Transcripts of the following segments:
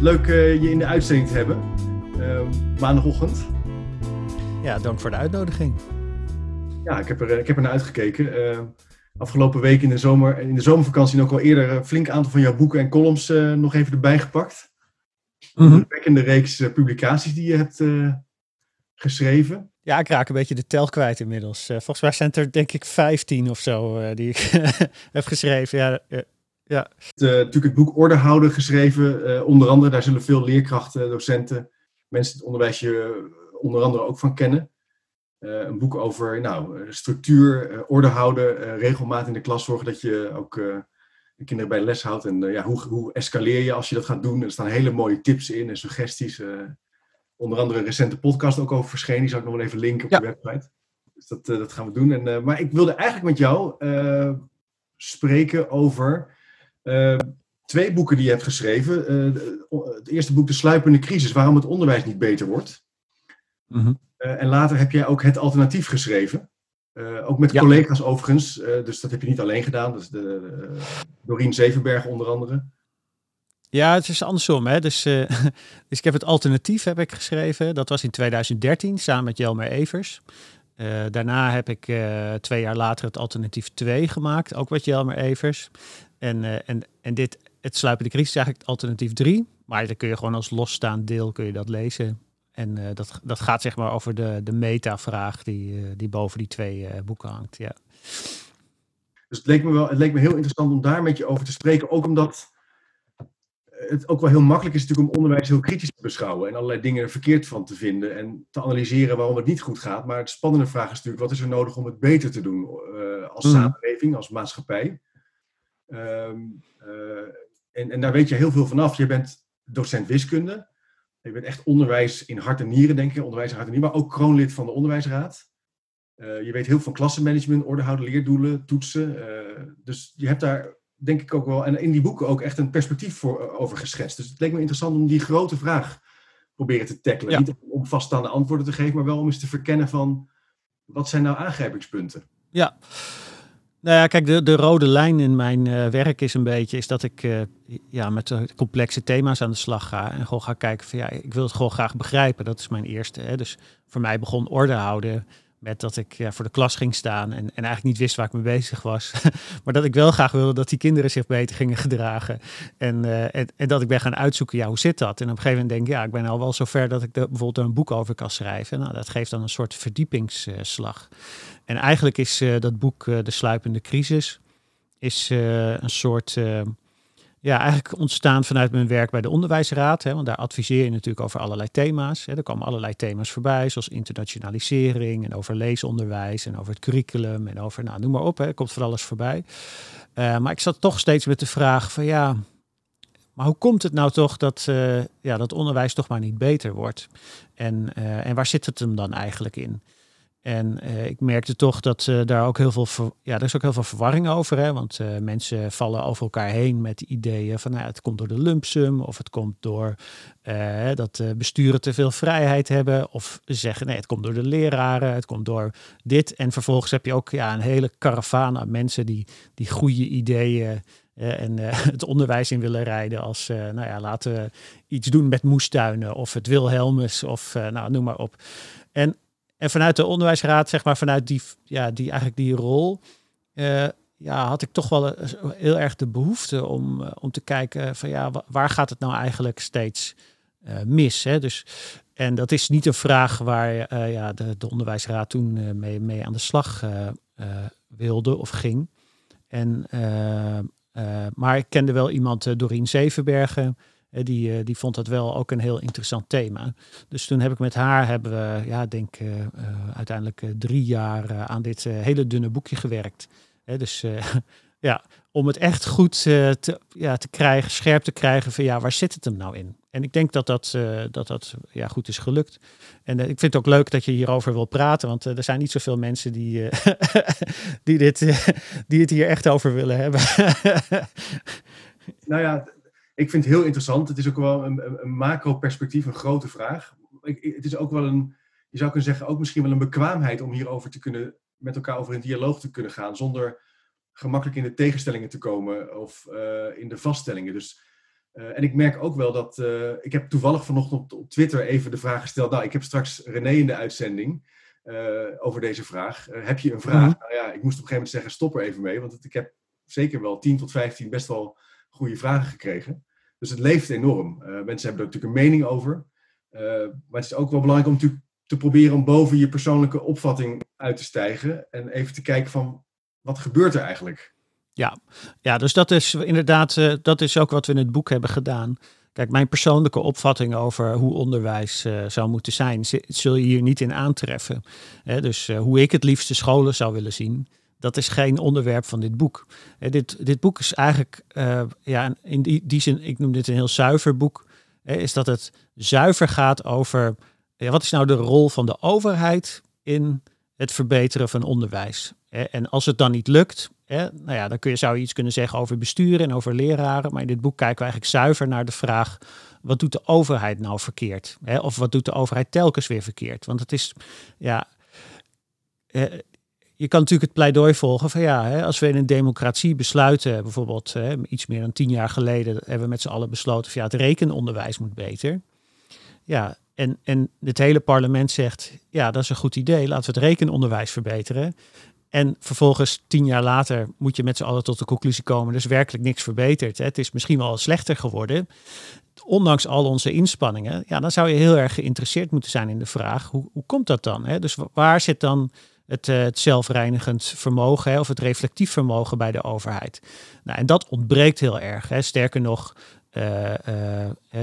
Leuk eh, je in de uitzending te hebben. Uh, maandagochtend. Ja, dank voor de uitnodiging. Ja, ik heb er, ik heb er naar uitgekeken. Uh, afgelopen week in de, zomer, in de zomervakantie ook al eerder een flink aantal van jouw boeken en columns uh, nog even erbij gepakt. Mm -hmm. Een de reeks publicaties die je hebt geschreven. Ja, ik raak een beetje de tel kwijt inmiddels. volgens mij zijn het er denk ik 15 of zo die ik heb geschreven. Ja, ja. Uh, natuurlijk het boek Orde houden geschreven. Uh, onder andere, daar zullen veel leerkrachten, docenten, mensen het onderwijs je onder andere ook van kennen. Uh, een boek over nou, structuur, orde houden, regelmaat in de klas zorgen dat je ook de kinderen bij de les houdt. En ja, hoe, hoe escaleer je als je dat gaat doen? Er staan hele mooie tips in en suggesties. onder andere een recente podcast ook over verschenen. Die zal ik nog wel even linken op ja. de website. Dus dat, dat gaan we doen. En, maar ik wilde eigenlijk met jou spreken over uh, twee boeken die je hebt geschreven. Uh, het eerste boek, De Sluipende Crisis, waarom het onderwijs niet beter wordt. Mm -hmm. uh, en later heb jij ook Het Alternatief geschreven. ook met ja. collega's overigens, dus dat heb je niet alleen gedaan. Is de, Dorien Zevenberg onder andere. Ja, het is andersom. Hè? Dus, dus ik heb het alternatief heb ik geschreven. Dat was in 2013 samen met Jelmer Evers. Uh, daarna heb ik uh, twee jaar later het alternatief 2 gemaakt, ook met Jelmer Evers. En, uh, en, en dit, het sluipende crisis is eigenlijk alternatief 3. Maar dan kun je gewoon als losstaand deel kun je dat lezen. En dat, dat gaat zeg maar over de, de meta-vraag die, die boven die twee boeken hangt. Ja. Dus het leek, me wel, het leek me heel interessant om daar met je over te spreken. Ook omdat het ook wel heel makkelijk is natuurlijk om onderwijs heel kritisch te beschouwen en allerlei dingen er verkeerd van te vinden en te analyseren waarom het niet goed gaat. Maar het spannende vraag is natuurlijk, wat is er nodig om het beter te doen uh, als mm. samenleving, als maatschappij? Um, uh, en, en daar weet je heel veel vanaf. Je bent docent wiskunde. Je bent echt onderwijs in hart en nieren, denk ik. Onderwijs in hart en nieren, maar ook kroonlid van de onderwijsraad. Uh, je weet heel veel van klassenmanagement, ordehouden, leerdoelen, toetsen. dus je hebt daar denk ik ook wel, en in die boeken ook echt een perspectief voor, uh, over geschetst. Dus het leek me interessant om die grote vraag proberen te tackelen. Ja. Niet om vaststaande antwoorden te geven, maar wel om eens te verkennen van wat zijn nou aangrijpingspunten? Ja. Nou ja, kijk, de, de rode lijn in mijn uh, werk is een beetje is dat ik uh, ja, met uh, complexe thema's aan de slag ga. En gewoon ga kijken van ja, ik wil het gewoon graag begrijpen. Dat is mijn eerste. Hè. Dus voor mij begon orde houden met dat ik ja, voor de klas ging staan en, en eigenlijk niet wist waar ik mee bezig was. maar dat ik wel graag wilde dat die kinderen zich beter gingen gedragen. En, en, dat ik ben gaan uitzoeken, ja, hoe zit dat? En op een gegeven moment denk ik, ja, ik ben al wel zover dat ik er bijvoorbeeld een boek over kan schrijven. Nou, dat geeft dan een soort verdiepingsslag. En eigenlijk is uh, dat boek uh, De Sluipende Crisis, is een soort ja, eigenlijk ontstaan vanuit mijn werk bij de onderwijsraad. Hè, want daar adviseer je natuurlijk over allerlei thema's. Hè. Er komen allerlei thema's voorbij, zoals internationalisering en over leesonderwijs en over het curriculum en over, nou noem maar op, hè, er komt van alles voorbij. Maar ik zat toch steeds met de vraag van ja, maar hoe komt het nou toch dat, ja, dat onderwijs toch maar niet beter wordt? En, en waar zit het hem dan eigenlijk in? En uh, ik merkte toch dat uh, daar ook heel veel, ja, er is ook heel veel verwarring over. Hè? Want uh, mensen vallen over elkaar heen met ideeën van nou, het komt door de lumpsum of het komt door dat besturen te veel vrijheid hebben. Of zeggen nee, het komt door de leraren, het komt door dit. En vervolgens heb je ook ja, een hele karavaan aan mensen die, die goede ideeën en het onderwijs in willen rijden als, nou ja, laten we iets doen met moestuinen of het Wilhelmus of nou, noem maar op. En en vanuit de onderwijsraad, zeg maar, vanuit die, ja, die, eigenlijk die rol, uh, ja, had ik toch wel heel erg de behoefte om, uh, om te kijken van ja, waar gaat het nou eigenlijk steeds mis? Hè? Dus, en dat is niet een vraag waar ja, de, de onderwijsraad toen mee, mee aan de slag wilde of ging. En, maar ik kende wel iemand, Doreen Zevenbergen, die, die vond dat wel ook een heel interessant thema. Dus toen heb ik met haar, hebben we, ja, denk uh, uiteindelijk drie jaar aan dit hele dunne boekje gewerkt. dus ja, om het echt goed te, ja, te krijgen, scherp te krijgen van ja, waar zit het hem nou in? En ik denk dat dat, dat, dat ja, goed is gelukt. En ik vind het ook leuk dat je hierover wil praten, want er zijn niet zoveel mensen die, die, dit, die het hier echt over willen hebben. nou ja, ik vind het heel interessant. Het is ook wel een, een macro-perspectief, een grote vraag. Ik, het is ook wel een, je zou kunnen zeggen, ook misschien wel een bekwaamheid om hierover te kunnen, met elkaar over in dialoog te kunnen gaan, zonder gemakkelijk in de tegenstellingen te komen of uh, in de vaststellingen. Dus, uh, en ik merk ook wel dat, uh, ik heb toevallig vanochtend op, op, Twitter even de vraag gesteld, nou ik heb straks René in de uitzending over deze vraag. heb je een vraag? Mm -hmm. Nou ja, ik moest op een gegeven moment zeggen, stop er even mee, want het, ik heb zeker wel 10 tot 15 best wel goede vragen gekregen. Dus het leeft enorm. mensen hebben er natuurlijk een mening over. maar het is ook wel belangrijk om te proberen om boven je persoonlijke opvatting uit te stijgen. En even te kijken van wat gebeurt er eigenlijk? Ja, ja dus dat is inderdaad, uh, dat is ook wat we in het boek hebben gedaan. Kijk, mijn persoonlijke opvatting over hoe onderwijs uh, zou moeten zijn, zul je hier niet in aantreffen. Dus uh, hoe ik het liefste scholen zou willen zien, dat is geen onderwerp van dit boek. Hè, dit, dit boek is eigenlijk, ja, in die, die zin, ik noem dit een heel zuiver boek, hè, is dat het zuiver gaat over, ja, wat is nou de rol van de overheid in het verbeteren van onderwijs? En als het dan niet lukt, nou ja, dan kun je, zou je iets kunnen zeggen over besturen en over leraren. Maar in dit boek kijken we eigenlijk zuiver naar de vraag: wat doet de overheid nou verkeerd? Of wat doet de overheid telkens weer verkeerd? Want het is, ja. Je kan natuurlijk het pleidooi volgen van ja, als we in een democratie besluiten, bijvoorbeeld iets meer dan tien jaar geleden, hebben we met z'n allen besloten van ja, het rekenonderwijs moet beter. Ja, en, en het hele parlement zegt, ja, dat is een goed idee, laten we het rekenonderwijs verbeteren. En vervolgens, tien jaar later, moet je met z'n allen tot de conclusie komen: er is werkelijk niks verbeterd. Hè. Het is misschien wel slechter geworden. Ondanks al onze inspanningen, ja, dan zou je heel erg geïnteresseerd moeten zijn in de vraag: hoe, hoe komt dat dan? Hè? Dus waar zit dan het, uh, het zelfreinigend vermogen hè, of het reflectief vermogen bij de overheid? Nou, en dat ontbreekt heel erg. Hè. Sterker nog, uh, uh,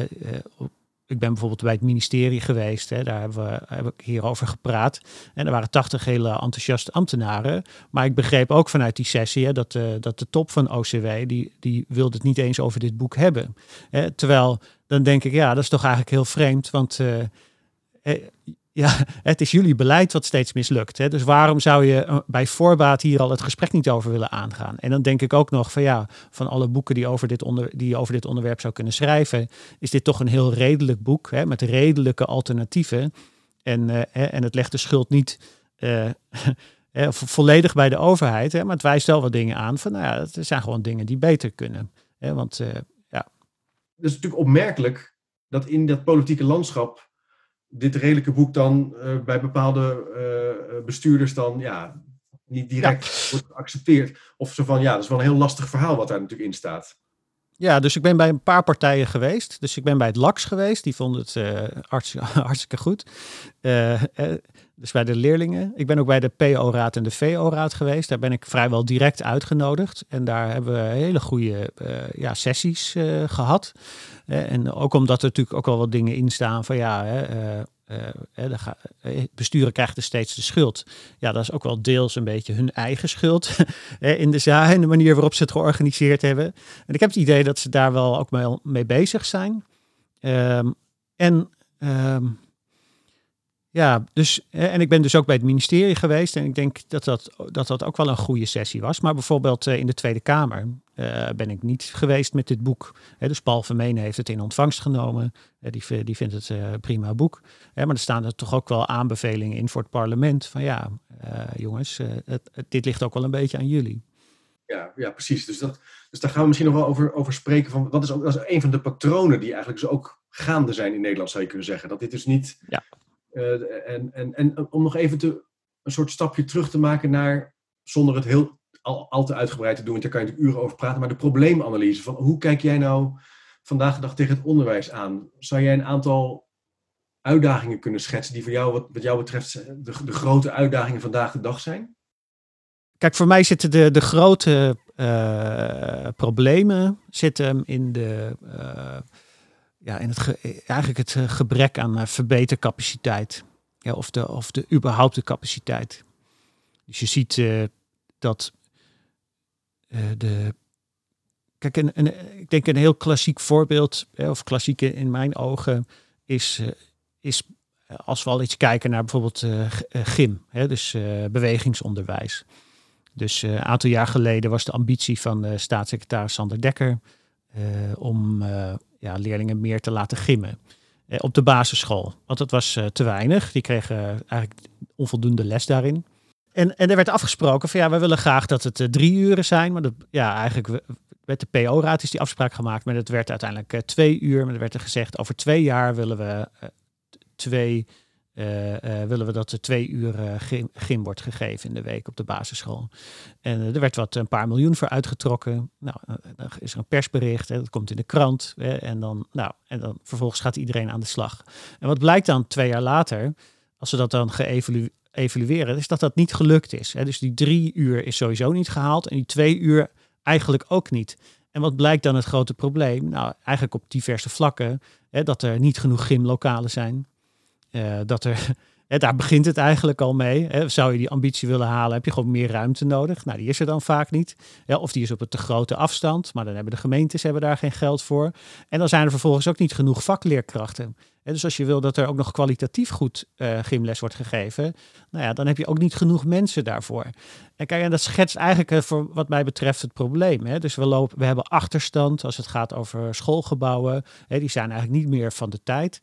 ik ben bijvoorbeeld bij het ministerie geweest, hè, daar hebben we, heb ik hierover gepraat. En er waren tachtig hele enthousiaste ambtenaren. Maar ik begreep ook vanuit die sessie hè, dat, de, dat de top van OCW, die, die wilde het niet eens over dit boek hebben. Hè, terwijl, dan denk ik, ja, dat is toch eigenlijk heel vreemd, want... ja, het is jullie beleid wat steeds mislukt. Hè? Dus waarom zou je eh, bij voorbaat hier al het gesprek niet over willen aangaan? En dan denk ik ook nog van ja, van alle boeken die, over dit onder, die je over dit onderwerp zou kunnen schrijven, is dit toch een heel redelijk boek hè, met redelijke alternatieven. En, uh, en het legt de schuld niet uh, volledig bij de overheid, hè, maar het wijst wel wat dingen aan van nou ja, het zijn gewoon dingen die beter kunnen. Hè, want ja. Het is natuurlijk opmerkelijk dat in dat politieke landschap dit redelijke boek dan uh, bij bepaalde uh, bestuurders dan ja, niet direct ja. wordt geaccepteerd. Of zo van ja, dat is wel een heel lastig verhaal wat daar natuurlijk in staat. Ja, dus ik ben bij een paar partijen geweest. Dus ik ben bij het LAX geweest. Die vonden het uh, hartstikke, goed. dus bij de leerlingen. Ik ben ook bij de PO-raad en de VO-raad geweest. Daar ben ik vrijwel direct uitgenodigd. En daar hebben we hele goede ja, sessies gehad en ook omdat er natuurlijk ook wel wat dingen in staan van ja, hè, uh, uh, besturen krijgt er steeds de schuld. Ja, dat is ook wel deels een beetje hun eigen schuld in de zaal en de manier waarop ze het georganiseerd hebben. En ik heb het idee dat ze daar wel ook mee, bezig zijn. Um, en um, ja, dus, en ik ben dus ook bij het ministerie geweest en ik denk dat dat, dat, dat ook wel een goede sessie was. Maar bijvoorbeeld in de Tweede Kamer uh, ben ik niet geweest met dit boek. dus Paul Vermeen heeft het in ontvangst genomen. die, die vindt het uh, prima boek. maar er staan er toch ook wel aanbevelingen in voor het parlement. Van ja, uh, jongens, het, het, dit ligt ook wel een beetje aan jullie. Ja, ja precies. Dus, dat, dus daar gaan we misschien nog wel over, over spreken. Van, dat, is ook, dat is een van de patronen die eigenlijk dus ook gaande zijn in Nederland, zou je kunnen zeggen. Dat dit dus niet... Ja. En, en, en om nog even te, een soort stapje terug te maken naar, zonder het heel al, te uitgebreid te doen, want daar kan je natuurlijk uren over praten. Maar de probleemanalyse van hoe kijk jij nou vandaag de dag tegen het onderwijs aan? Zou jij een aantal uitdagingen kunnen schetsen die voor jou, wat, wat jou betreft, de, de grote uitdagingen vandaag de dag zijn? Kijk, voor mij zitten de, de grote uh, problemen zitten in, de, ja, in het ge, eigenlijk het gebrek aan uh, verbetercapaciteit. Ja, of, de, of de überhaupt de capaciteit. Dus je ziet dat de. Kijk, een, een, ik denk een heel klassiek voorbeeld, of klassieke in mijn ogen, is, is als we al iets kijken naar bijvoorbeeld gym, hè, dus bewegingsonderwijs. Dus een aantal jaar geleden was de ambitie van staatssecretaris Sander Dekker om ja, leerlingen meer te laten gimmen op de basisschool. Want het was te weinig. Die kregen eigenlijk onvoldoende les daarin. En, en er werd afgesproken van ja, we willen graag dat het uh, drie uren zijn. Maar dat, ja, eigenlijk werd de PO-raad is die afspraak gemaakt. Maar het werd uiteindelijk uh, twee uur. Maar er werd er gezegd over twee jaar willen we uh, willen we dat er twee uur gym, gym, wordt gegeven in de week op de basisschool. En er werd wat een paar miljoen voor uitgetrokken. Nou, dan is er een persbericht, hè, dat komt in de krant. Hè, en, dan, nou, en dan vervolgens gaat iedereen aan de slag. En wat blijkt dan twee jaar later, als ze dat dan geëvalueerd evalueren, is dat dat niet gelukt is. Dus die drie uur is sowieso niet gehaald en die twee uur eigenlijk ook niet. En wat blijkt dan het grote probleem? Nou, eigenlijk op diverse vlakken. Hè, dat er niet genoeg gymlokalen zijn. Uh, dat er, hè, daar begint het eigenlijk al mee. Hè. Zou je die ambitie willen halen, heb je gewoon meer ruimte nodig. Nou, die is er dan vaak niet. Ja, of die is op een te grote afstand. Maar dan hebben de gemeentes hebben daar geen geld voor. En dan zijn er vervolgens ook niet genoeg vakleerkrachten. dus als je wil dat er ook nog kwalitatief goed uh, gymles wordt gegeven, nou ja, dan heb je ook niet genoeg mensen daarvoor. En kijk, en dat schetst eigenlijk uh, voor wat mij betreft het probleem. Hè. Dus we, lopen, we hebben achterstand als het gaat over schoolgebouwen. Hè, die zijn eigenlijk niet meer van de tijd.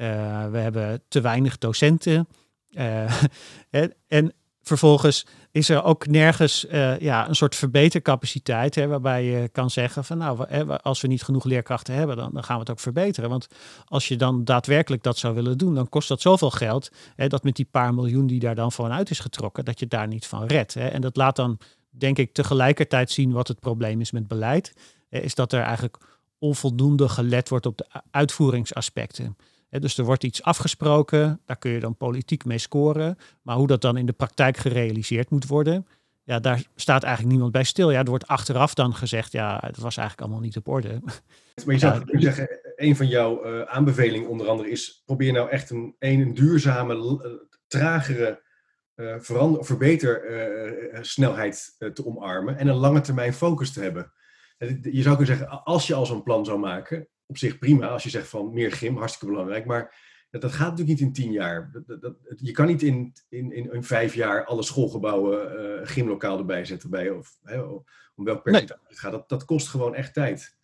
Uh, we hebben te weinig docenten. en vervolgens is er ook nergens uh, ja, een soort verbetercapaciteit. Hè, waarbij je kan zeggen van nou, als we niet genoeg leerkrachten hebben, dan, dan gaan we het ook verbeteren. Want als je dan daadwerkelijk dat zou willen doen, dan kost dat zoveel geld. Hè, dat met die paar miljoen die daar dan vanuit is getrokken, dat je daar niet van redt. Hè. En dat laat dan, denk ik, tegelijkertijd zien wat het probleem is met beleid. Is dat er eigenlijk onvoldoende gelet wordt op de uitvoeringsaspecten dus er wordt iets afgesproken, daar kun je dan politiek mee scoren. Maar hoe dat dan in de praktijk gerealiseerd moet worden, ja, daar staat eigenlijk niemand bij stil. Ja, er wordt achteraf dan gezegd, ja, het was eigenlijk allemaal niet op orde. Maar je zou ja. zeggen, een van jouw uh, aanbevelingen onder andere is, probeer nou echt een, een, duurzame, uh, tragere uh, verander, verbeter snelheid te omarmen en een lange termijn focus te hebben. Je zou kunnen zeggen, als je al zo'n plan zou maken, op zich prima als je zegt van meer gym, hartstikke belangrijk. Maar dat, dat gaat natuurlijk niet in tien jaar. Dat, dat, je kan niet in, in, in, in, vijf jaar alle schoolgebouwen uh, gymlokaal erbij zetten bij of hè, om welk percentage het gaat. Dat, dat kost gewoon echt tijd.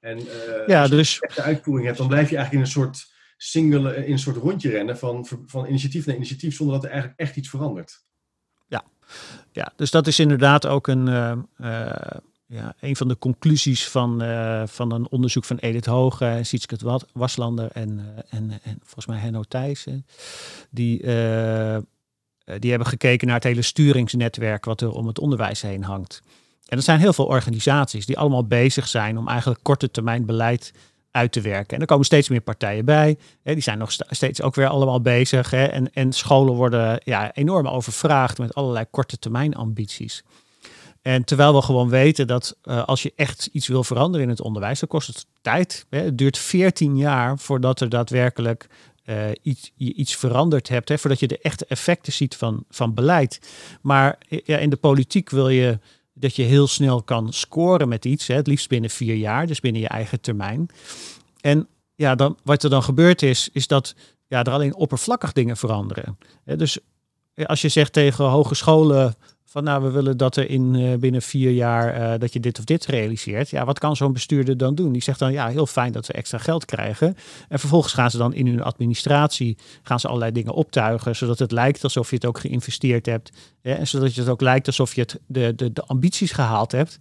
En uh, ja, als je dus... de uitvoering hebt, dan blijf je eigenlijk in een soort single, in een soort rondje rennen van, van initiatief naar initiatief, zonder dat er eigenlijk echt iets verandert. Ja, ja dus dat is inderdaad ook een. Uh, ja, een van de conclusies van, uh, van een onderzoek van Edith Hoge en Sietske Waslander en, uh, en, en volgens mij Henno Thijssen. Die, uh, die hebben gekeken naar het hele sturingsnetwerk wat er om het onderwijs heen hangt. En er zijn heel veel organisaties die allemaal bezig zijn om eigenlijk korte termijn beleid uit te werken. En er komen steeds meer partijen bij. Hè, die zijn nog steeds ook weer allemaal bezig. Hè, en, en scholen worden ja, enorm overvraagd met allerlei korte termijn ambities. En terwijl we gewoon weten dat uh, als je echt iets wil veranderen in het onderwijs, dan kost het tijd. Hè. Het duurt 14 jaar voordat er daadwerkelijk uh, iets, je iets veranderd hebt, hè, voordat je de echte effecten ziet van, van beleid. Maar ja, in de politiek wil je dat je heel snel kan scoren met iets, hè, het liefst binnen vier jaar, dus binnen je eigen termijn. En ja, dan, wat er dan gebeurt is, is dat ja, er alleen oppervlakkig dingen veranderen. Dus als je zegt tegen hogescholen van nou, we willen dat er in uh, binnen vier jaar uh, dat je dit of dit realiseert. Ja, wat kan zo'n bestuurder dan doen? Die zegt dan ja, heel fijn dat we extra geld krijgen. En vervolgens gaan ze dan in hun administratie gaan ze allerlei dingen optuigen, zodat het lijkt alsof je het ook geïnvesteerd hebt. En zodat het ook lijkt alsof je het, de, de, de ambities gehaald hebt.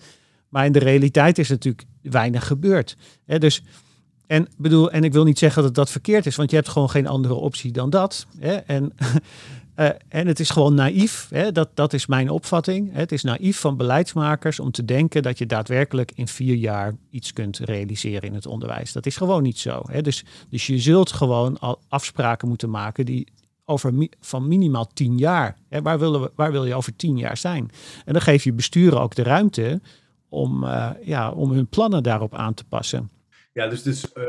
Maar in de realiteit is natuurlijk weinig gebeurd. Dus en, bedoel, en ik wil niet zeggen dat dat verkeerd is, want je hebt gewoon geen andere optie dan dat. En Uh, en het is gewoon naïef, hè? Dat, dat is mijn opvatting. Het is naïef van beleidsmakers om te denken dat je daadwerkelijk in vier jaar iets kunt realiseren in het onderwijs. Dat is gewoon niet zo. Hè? Dus, dus je zult gewoon al afspraken moeten maken die over van minimaal tien jaar. Hè? Waar, willen we, waar wil je over tien jaar zijn? En dan geef je besturen ook de ruimte om, uh, ja, om hun plannen daarop aan te passen. Ja, dus, dus uh,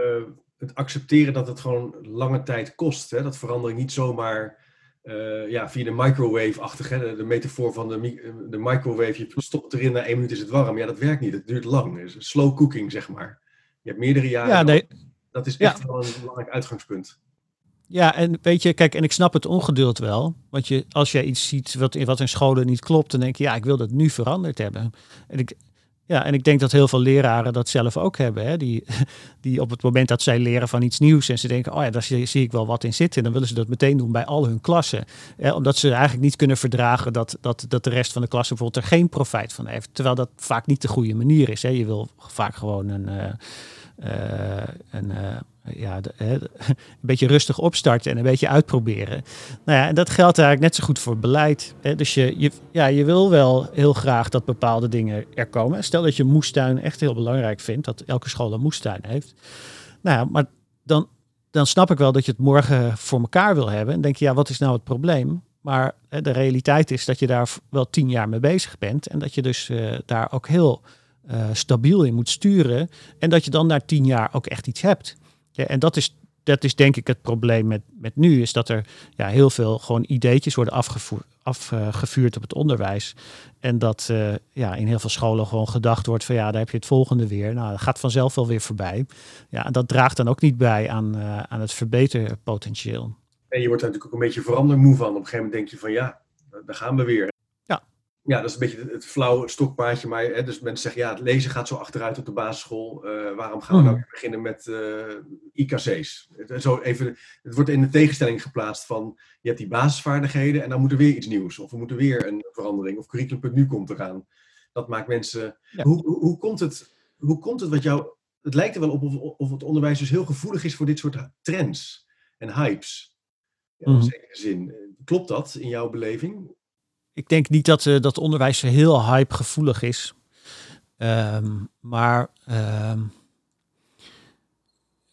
het accepteren dat het gewoon lange tijd kost. Hè? Dat verandering niet zomaar uh, ja, via de microwave-achtige, de, de, metafoor van de, de microwave, je stopt erin, na één minuut is het warm. Ja, dat werkt niet, het duurt lang. Het is slow cooking, zeg maar. Je hebt meerdere jaren. Ja, nee. Dat is echt wel een belangrijk uitgangspunt. Ja, en weet je, kijk, en ik snap het ongeduld wel. Want je, als jij iets ziet wat, wat in scholen niet klopt, dan denk je, ja, ik wil dat nu veranderd hebben. En ik, ja, en ik denk dat heel veel leraren dat zelf ook hebben. Hè? Die, die op het moment dat zij leren van iets nieuws en ze denken, oh ja, daar zie, ik wel wat in zitten, dan willen ze dat meteen doen bij al hun klassen. Omdat ze eigenlijk niet kunnen verdragen dat, dat, dat de rest van de klas bijvoorbeeld er geen profijt van heeft. Terwijl dat vaak niet de goede manier is. Hè? Je wil vaak gewoon een, uh, een ja, een beetje rustig opstarten en een beetje uitproberen. Nou ja, en dat geldt eigenlijk net zo goed voor beleid. Dus je, je, ja, je wil wel heel graag dat bepaalde dingen er komen. Stel dat je moestuin echt heel belangrijk vindt, dat elke school een moestuin heeft. Nou ja, maar dan, dan snap ik wel dat je het morgen voor elkaar wil hebben. En denk je, ja, wat is nou het probleem? Maar de realiteit is dat je daar wel tien jaar mee bezig bent. En dat je dus uh, daar ook heel uh, stabiel in moet sturen. En dat je dan na tien jaar ook echt iets hebt. Ja, en dat is, dat is denk ik het probleem met, met nu, is dat er ja, heel veel gewoon ideetjes worden afgevuurd op het onderwijs. En dat uh, ja, in heel veel scholen gewoon gedacht wordt van ja, daar heb je het volgende weer. Nou, dat gaat vanzelf wel weer voorbij. Ja, en dat draagt dan ook niet bij aan, uh, aan het verbeterpotentieel. En je wordt er natuurlijk ook een beetje verandermoe van. Op een gegeven moment denk je van ja, daar gaan we weer ja, dat is een beetje het, flauwe stokpaardje. Maar hè, dus mensen zeggen, ja, het lezen gaat zo achteruit op de basisschool. Uh, waarom gaan we nou hmm. beginnen met uh, eh, IKC's? Het, zo even, het wordt in de tegenstelling geplaatst van, je hebt die basisvaardigheden en dan moet er weer iets nieuws. Of we moeten weer een verandering. Of curriculum.nu komt eraan. Dat maakt mensen... Hoe, hoe, hoe, komt het, hoe komt het wat jou... Het lijkt er wel op of, of, het onderwijs dus heel gevoelig is voor dit soort trends en hypes. Ja, in mm. zekere zin. Klopt dat in jouw beleving? Ik denk niet dat, uh, dat onderwijs heel hypegevoelig is. Um, maar um,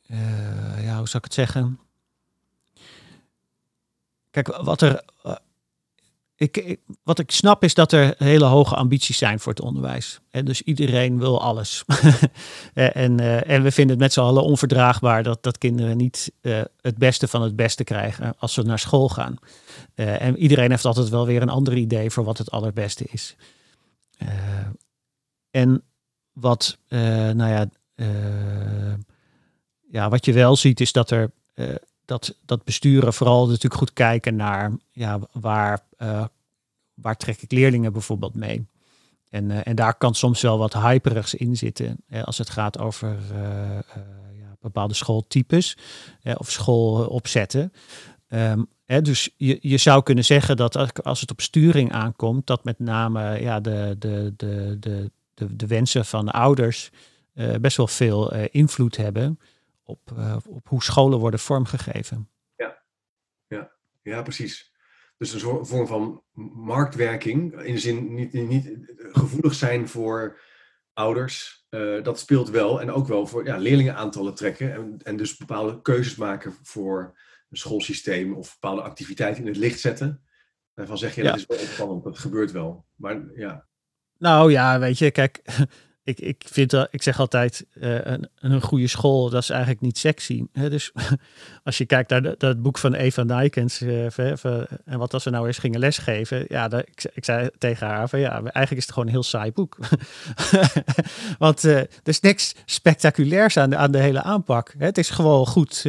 uh, ja, hoe zou ik het zeggen? Kijk, wat er. Wat ik snap is dat er hele hoge ambities zijn voor het onderwijs. En dus iedereen wil alles. en, uh, en we vinden het met z'n allen onverdraagbaar dat, dat kinderen niet uh, het beste van het beste krijgen als ze naar school gaan. En iedereen heeft altijd wel weer een ander idee voor wat het allerbeste is. en wat, nou ja, ja, wat je wel ziet is dat er dat, dat besturen vooral natuurlijk goed kijken naar ja, waar, waar trek ik leerlingen bijvoorbeeld mee. En, uh, en daar kan soms wel wat hyperigs in zitten hè, als het gaat over uh, ja, bepaalde schooltypes of schoolopzetten. Um, hè, dus je, je zou kunnen zeggen dat als het op sturing aankomt, dat met name ja, de, de, de, de, de, wensen van de ouders best wel veel invloed hebben op, op hoe scholen worden vormgegeven. Ja, ja, ja precies. Dus een vorm van marktwerking, in de zin niet, niet gevoelig zijn voor ouders, uh, dat speelt wel. En ook wel voor ja, leerlingenaantallen trekken en, en dus bepaalde keuzes maken voor een schoolsysteem of bepaalde activiteiten in het licht zetten. Daarvan zeg je, ja. dat is wel opvallend, dat gebeurt wel. Maar ja. Nou ja, weet je, kijk, ik, ik vind dat, ik zeg altijd, uh, een, een goede school, dat is eigenlijk niet sexy. Dus als je kijkt naar dat boek van Eva Nijkens, uh, en wat als we nou eens gingen lesgeven, ja, dat, ik, ik zei tegen haar van ja, eigenlijk is het gewoon een heel saai boek. Want uh, er is niks spectaculairs aan de, aan de hele aanpak. Het is gewoon goed,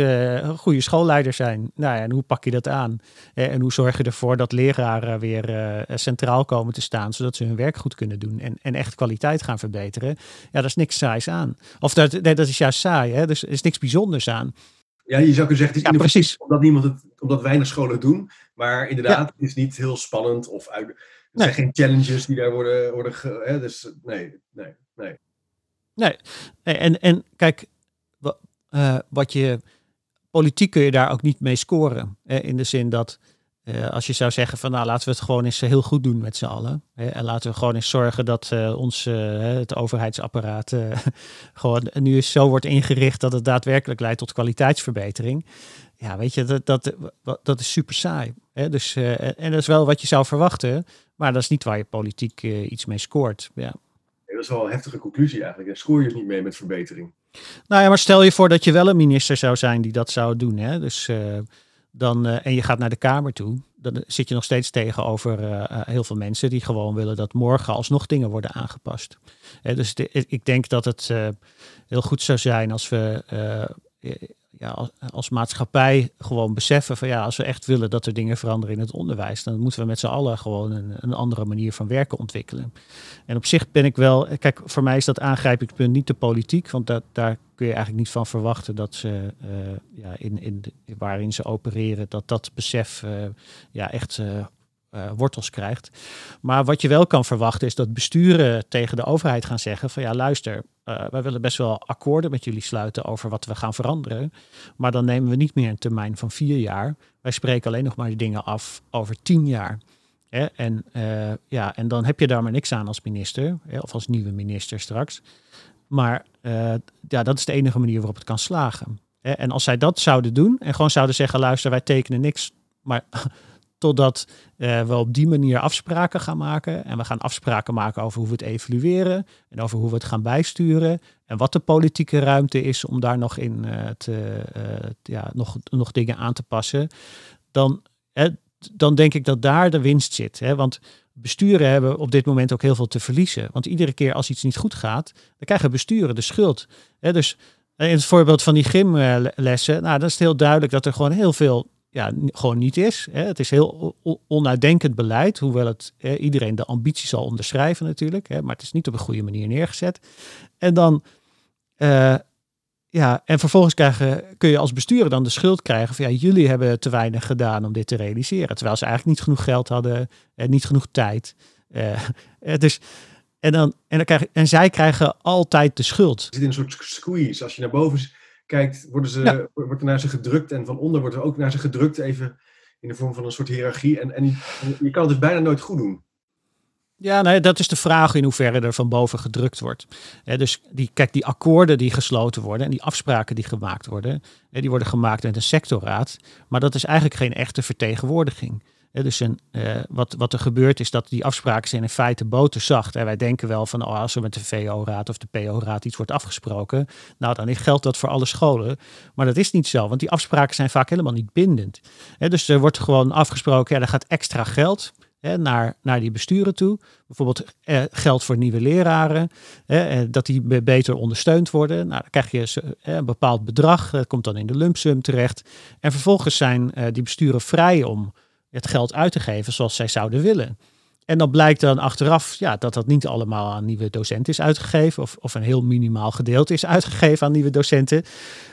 goede schoolleider zijn. Nou ja, en hoe pak je dat aan? en hoe zorg je ervoor dat leraren weer centraal komen te staan, zodat ze hun werk goed kunnen doen en, en echt kwaliteit gaan verbeteren? Ja, daar is niks saais aan. Of dat, nee, dat is juist saai, hè? dus er is niks bijzonders aan. Ja, je zou kunnen zeggen, het is ja, precies. omdat, niemand het, omdat weinig scholen het doen. Maar inderdaad, het is niet heel spannend of uit, er zijn geen challenges die daar worden, worden hè, dus nee, nee, nee. Nee, en, en kijk, uh, wat je, politiek kun je daar ook niet mee scoren. Hè, in de zin dat uh, als je zou zeggen van nou laten we het gewoon eens heel goed doen met z'n allen. Hè, en laten we gewoon eens zorgen dat uh, ons, uh, het overheidsapparaat gewoon nu eens zo wordt ingericht dat het daadwerkelijk leidt tot kwaliteitsverbetering. Ja, weet je, dat, dat, dat is super saai. Hè? Dus, en dat is wel wat je zou verwachten, maar dat is niet waar je politiek iets mee scoort. Ja. dat is wel een heftige conclusie eigenlijk. Daar scoor je dus niet mee met verbetering. Nou ja, maar stel je voor dat je wel een minister zou zijn die dat zou doen. Hè? Dus dan, en je gaat naar de Kamer toe, dan zit je nog steeds tegenover heel veel mensen die gewoon willen dat morgen alsnog dingen worden aangepast. dus ik denk dat het heel goed zou zijn als we ja, als, maatschappij gewoon beseffen van ja, als we echt willen dat er dingen veranderen in het onderwijs, dan moeten we met z'n allen gewoon een, een andere manier van werken ontwikkelen. En op zich ben ik wel, kijk, voor mij is dat aangrijpingspunt niet de politiek, want daar kun eigenlijk niet van verwachten dat ze uh, ja, in, in waarin ze opereren, dat dat besef uh, ja, echt uh, wortels krijgt. Maar wat je wel kan verwachten is dat besturen tegen de overheid gaan zeggen van ja luister, uh, wij willen best wel akkoorden met jullie sluiten over wat we gaan veranderen. Maar dan nemen we niet meer een termijn van vier jaar. Wij spreken alleen nog maar dingen af over tien jaar. Hè? En, ja, en dan heb je daar maar niks aan als minister, hè? of als nieuwe minister straks. Maar ja, dat is de enige manier waarop het kan slagen. Hè? En als zij dat zouden doen en gewoon zouden zeggen, luister, wij tekenen niks, maar Totdat uh, we op die manier afspraken gaan maken. En we gaan afspraken maken over hoe we het evalueren. En over hoe we het gaan bijsturen. En wat de politieke ruimte is om daar nog in uh, te, ja, nog, nog dingen aan te passen. Dan, dan denk ik dat daar de winst zit. Hè? Want besturen hebben op dit moment ook heel veel te verliezen. Want iedere keer als iets niet goed gaat, dan krijgen besturen de schuld. Dus in het voorbeeld van die gymlessen, nou, dan is het heel duidelijk dat er gewoon heel veel ja, gewoon niet is. Het is heel onuitdenkend beleid, hoewel het iedereen de ambitie zal onderschrijven natuurlijk, maar het is niet op een goede manier neergezet. En dan, uh, ja, en vervolgens krijgen, kun je als bestuurder dan de schuld krijgen van ja, jullie hebben te weinig gedaan om dit te realiseren, terwijl ze eigenlijk niet genoeg geld hadden en niet genoeg tijd. Uh, dus en, dan, en, dan krijgen, en zij krijgen altijd de schuld. Er zit in een soort squeeze. Als je naar boven kijkt, worden ze, wordt er naar ze gedrukt en van onder wordt er ook naar ze gedrukt, even in de vorm van een soort hiërarchie. En, en je kan het dus bijna nooit goed doen. Ja, nee, dat is de vraag in hoeverre er van boven gedrukt wordt. dus die, kijk, die akkoorden die gesloten worden en die afspraken die gemaakt worden, die worden gemaakt met een sectorraad. Maar dat is eigenlijk geen echte vertegenwoordiging dus een, uh, wat, wat er gebeurt is dat die afspraken zijn in feite boterzacht. En wij denken wel van oh, als er met de VO-raad of de PO-raad iets wordt afgesproken, nou dan geldt dat voor alle scholen. Maar dat is niet zo, want die afspraken zijn vaak helemaal niet bindend. dus er wordt gewoon afgesproken, ja, er gaat extra geld naar, naar die besturen toe. Bijvoorbeeld eh, geld voor nieuwe leraren, dat die beter ondersteund worden. Nou, dan krijg je een bepaald bedrag, dat komt dan in de lump sum terecht. En vervolgens zijn eh, die besturen vrij om het geld uit te geven zoals zij zouden willen. En dan blijkt dan achteraf ja, dat dat niet allemaal aan nieuwe docenten is uitgegeven. Of, of een heel minimaal gedeelte is uitgegeven aan nieuwe docenten.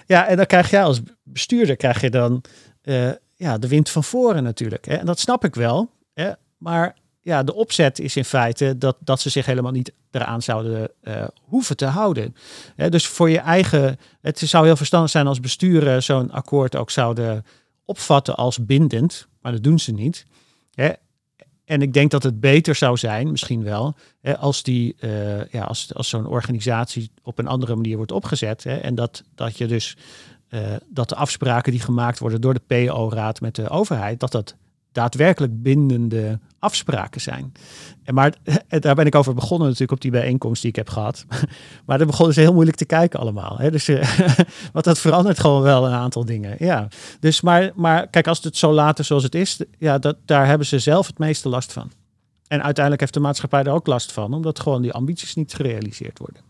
Ja, en dan krijg je als bestuurder krijg je dan uh, ja, de wind van voren natuurlijk. Hè. En dat snap ik wel. Hè. Maar ja, de opzet is in feite dat, dat ze zich helemaal niet eraan zouden uh, hoeven te houden. Dus voor je eigen. Het zou heel verstandig zijn als besturen zo'n akkoord ook zouden opvatten als bindend, maar dat doen ze niet. En ik denk dat het beter zou zijn, misschien wel, hè, als, die, uh, ja, als, als zo'n organisatie op een andere manier wordt opgezet. Hè, en dat, dat je dus uh, dat de afspraken die gemaakt worden door de PO-raad met de overheid, dat dat daadwerkelijk bindende afspraken zijn. En maar daar ben ik over begonnen natuurlijk op die bijeenkomst die ik heb gehad. Maar dan begonnen ze heel moeilijk te kijken allemaal. Hè? Dus, uh, want dat verandert gewoon wel een aantal dingen. Ja. Dus maar, maar kijk, als het zo later zoals het is, ja, dat, daar hebben ze zelf het meeste last van. En uiteindelijk heeft de maatschappij er ook last van, omdat gewoon die ambities niet gerealiseerd worden.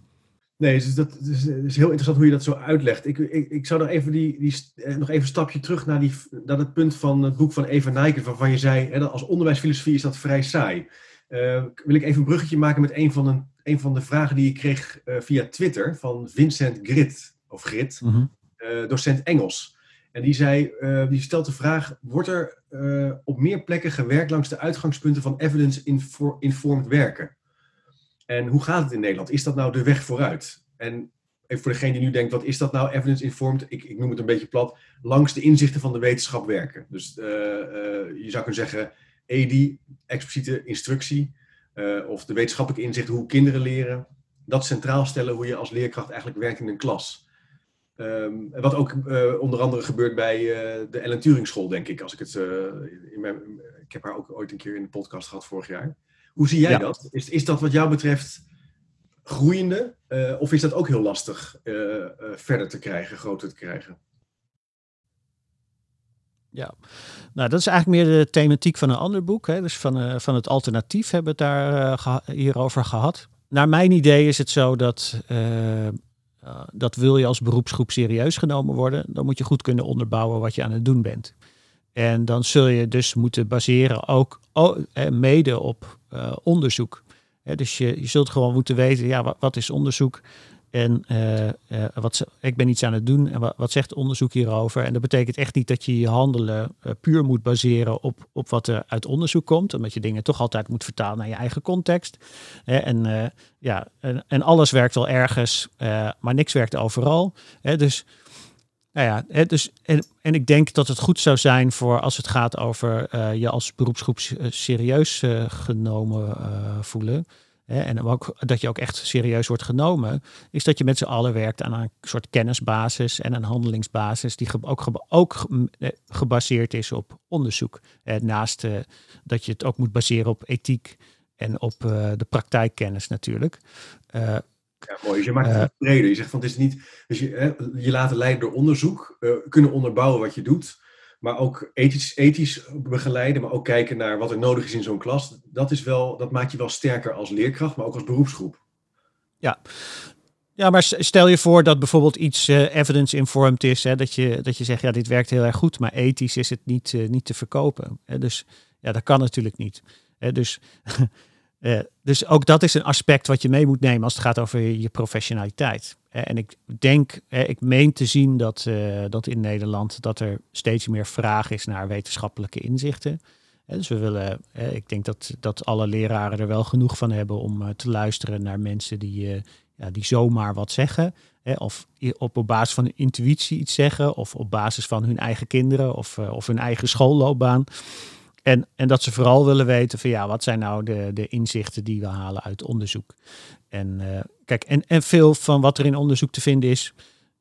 Nee, dus dat is, is, heel interessant hoe je dat zo uitlegt. Ik, ik, ik zou nog even, die, die, eh, nog even een stapje terug naar, die, naar het punt van het boek van Eva Nijken, waarvan je zei, hè, dat als onderwijsfilosofie is dat vrij saai. Uh, wil ik even een bruggetje maken met een van de, een van de vragen die ik kreeg uh, via Twitter van Vincent Grit, of Grit, mm -hmm. uh, docent Engels. En die, zei, die stelt de vraag, wordt er op meer plekken gewerkt langs de uitgangspunten van evidence-informed werken? En hoe gaat het in Nederland? Is dat nou de weg vooruit? En voor degene die nu denkt, wat is dat nou, evidence-informed? Ik, ik noem het een beetje plat, langs de inzichten van de wetenschap werken. Dus uh, uh, je zou kunnen zeggen, EDI, expliciete instructie, uh, of de wetenschappelijke inzichten hoe kinderen leren. Dat centraal stellen hoe je als leerkracht eigenlijk werkt in een klas. Um, wat ook onder andere gebeurt bij de Ellen Turing School, denk ik. Als ik, het, in mijn, ik heb haar ook ooit een keer in de podcast gehad vorig jaar. Hoe zie jij dat? Is, is dat wat jou betreft groeiende? Uh, of is dat ook heel lastig uh, uh, verder te krijgen, groter te krijgen? Ja, nou dat is eigenlijk meer de thematiek van een ander boek. Hè? Dus van, van het alternatief hebben we het daar uh, hierover gehad. Naar mijn idee is het zo dat, dat wil je als beroepsgroep serieus genomen worden, dan moet je goed kunnen onderbouwen wat je aan het doen bent. En dan zul je dus moeten baseren ook mede op onderzoek. dus je, je zult gewoon moeten weten, ja, wat, is onderzoek? En uh, uh, wat, ik ben iets aan het doen. En wat, zegt onderzoek hierover? En dat betekent echt niet dat je je handelen puur moet baseren op, op wat er uit onderzoek komt. Omdat je dingen toch altijd moet vertalen naar je eigen context. en, ja, en, en, alles werkt wel ergens, maar niks werkt overal. dus, nou ja, dus en, en ik denk dat het goed zou zijn voor als het gaat over je als beroepsgroep serieus genomen voelen en ook, dat je ook echt serieus wordt genomen, is dat je met z'n allen werkt aan een soort kennisbasis en een handelingsbasis die ook, ook eh, gebaseerd is op onderzoek. naast dat je het ook moet baseren op ethiek en op de praktijkkennis natuurlijk. Ja, mooi. Dus je maakt het breder. Je zegt van het is niet. Dus je, je laten leiden door onderzoek, kunnen onderbouwen wat je doet maar ook ethisch, ethisch begeleiden, maar ook kijken naar wat er nodig is in zo'n klas. Dat, is wel, dat maakt je wel sterker als leerkracht, maar ook als beroepsgroep. Ja. Ja, maar stel je voor dat bijvoorbeeld iets uh, evidence-informed is. Hè, dat, je, dat je zegt, ja, dit werkt heel erg goed, maar ethisch is het niet, uh, niet te verkopen. Hè, dus ja, dat kan natuurlijk niet. Hè, dus, uh, dus ook dat is een aspect wat je mee moet nemen als het gaat over je, professionaliteit. En ik denk, ik meen te zien dat, dat in Nederland dat er steeds meer vraag is naar wetenschappelijke inzichten. Dus we willen, ik denk dat, dat alle leraren er wel genoeg van hebben om te luisteren naar mensen die, ja, die zomaar wat zeggen. Of op, op basis van hun intuïtie iets zeggen, of op basis van hun eigen kinderen of, of hun eigen schoolloopbaan. En, en dat ze vooral willen weten van ja, wat zijn nou de, de inzichten die we halen uit onderzoek. En uh, kijk, en, en veel van wat er in onderzoek te vinden is,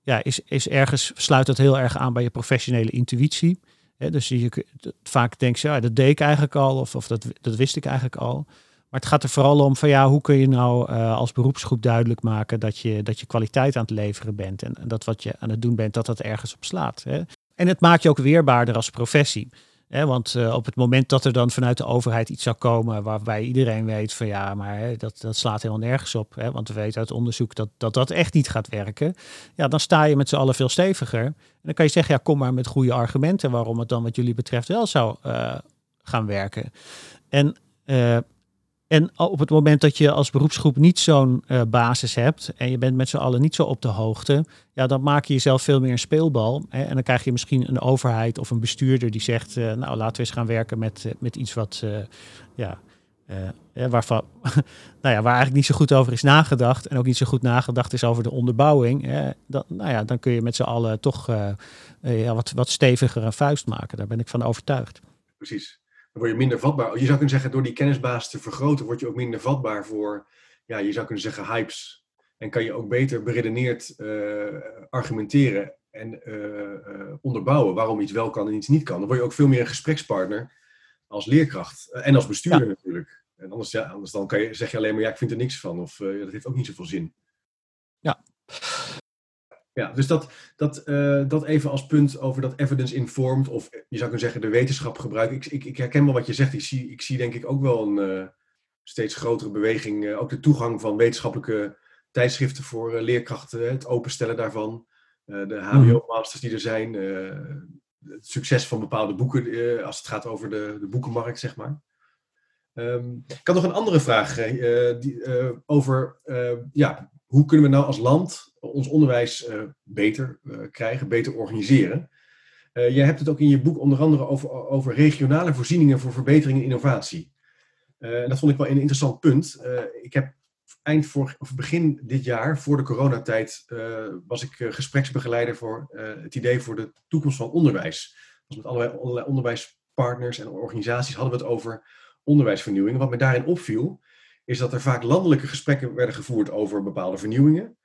ja, is, is ergens, sluit dat heel erg aan bij je professionele intuïtie. dus je, vaak denk ja, dat deed ik eigenlijk al, of, of dat, dat wist ik eigenlijk al. Maar het gaat er vooral om van ja, hoe kun je nou uh, als beroepsgroep duidelijk maken dat je, dat je kwaliteit aan het leveren bent. En, en dat wat je aan het doen bent, dat dat ergens op slaat. En het maakt je ook weerbaarder als professie want uh, op het moment dat er dan vanuit de overheid iets zou komen waarbij iedereen weet van ja, maar hè, dat, dat slaat helemaal nergens op. Hè, want we weten uit onderzoek dat, dat dat echt niet gaat werken. Ja, dan sta je met z'n allen veel steviger. En dan kan je zeggen, ja, kom maar met goede argumenten waarom het dan wat jullie betreft wel zou uh, gaan werken. En uh, en op het moment dat je als beroepsgroep niet zo'n uh, basis hebt en je bent met z'n allen niet zo op de hoogte, ja, dan maak je jezelf veel meer een speelbal. Hè, en dan krijg je misschien een overheid of een bestuurder die zegt, uh, nou laten we eens gaan werken met, uh, met iets wat, ja, waarvan, nou ja, waar eigenlijk niet zo goed over is nagedacht en ook niet zo goed nagedacht is over de onderbouwing. Hè, dan, nou ja, dan kun je met z'n allen toch ja, wat, wat steviger een vuist maken. Daar ben ik van overtuigd. Precies word je minder vatbaar. Je zou kunnen zeggen, door die kennisbasis te vergroten, word je ook minder vatbaar voor, ja, je zou kunnen zeggen, hypes. En kan je ook beter beredeneerd uh, argumenteren en uh, onderbouwen waarom iets wel kan en iets niet kan. Dan word je ook veel meer een gesprekspartner als leerkracht en als bestuurder natuurlijk. En anders, ja, anders dan kan je, zeg je alleen maar, ja, ik vind er niks van. Of dat heeft ook niet zoveel zin. Ja. Ja, dus dat, dat, uh, dat even als punt over dat evidence-informed, of je zou kunnen zeggen de wetenschap gebruiken. Ik, ik, ik, herken wel wat je zegt. Ik zie, ik zie denk ik ook wel een uh, steeds grotere beweging. Uh, ook de toegang van wetenschappelijke tijdschriften voor leerkrachten, het openstellen daarvan. de HBO-masters die er zijn. het succes van bepaalde boeken als het gaat over de, de boekenmarkt, zeg maar. Um, ik had nog een andere vraag die, over ja, hoe kunnen we nou als land ons onderwijs uh, beter uh, krijgen, beter organiseren? Uh, jij hebt het ook in je boek onder andere over, over regionale voorzieningen voor verbetering en innovatie. dat vond ik wel een interessant punt. ik heb eind voor, of begin dit jaar, voor de coronatijd, was ik gespreksbegeleider voor het idee voor de toekomst van onderwijs. Dus met allerlei, allerlei onderwijspartners en organisaties hadden we het over onderwijsvernieuwing. Wat me daarin opviel, is dat er vaak landelijke gesprekken werden gevoerd over bepaalde vernieuwingen.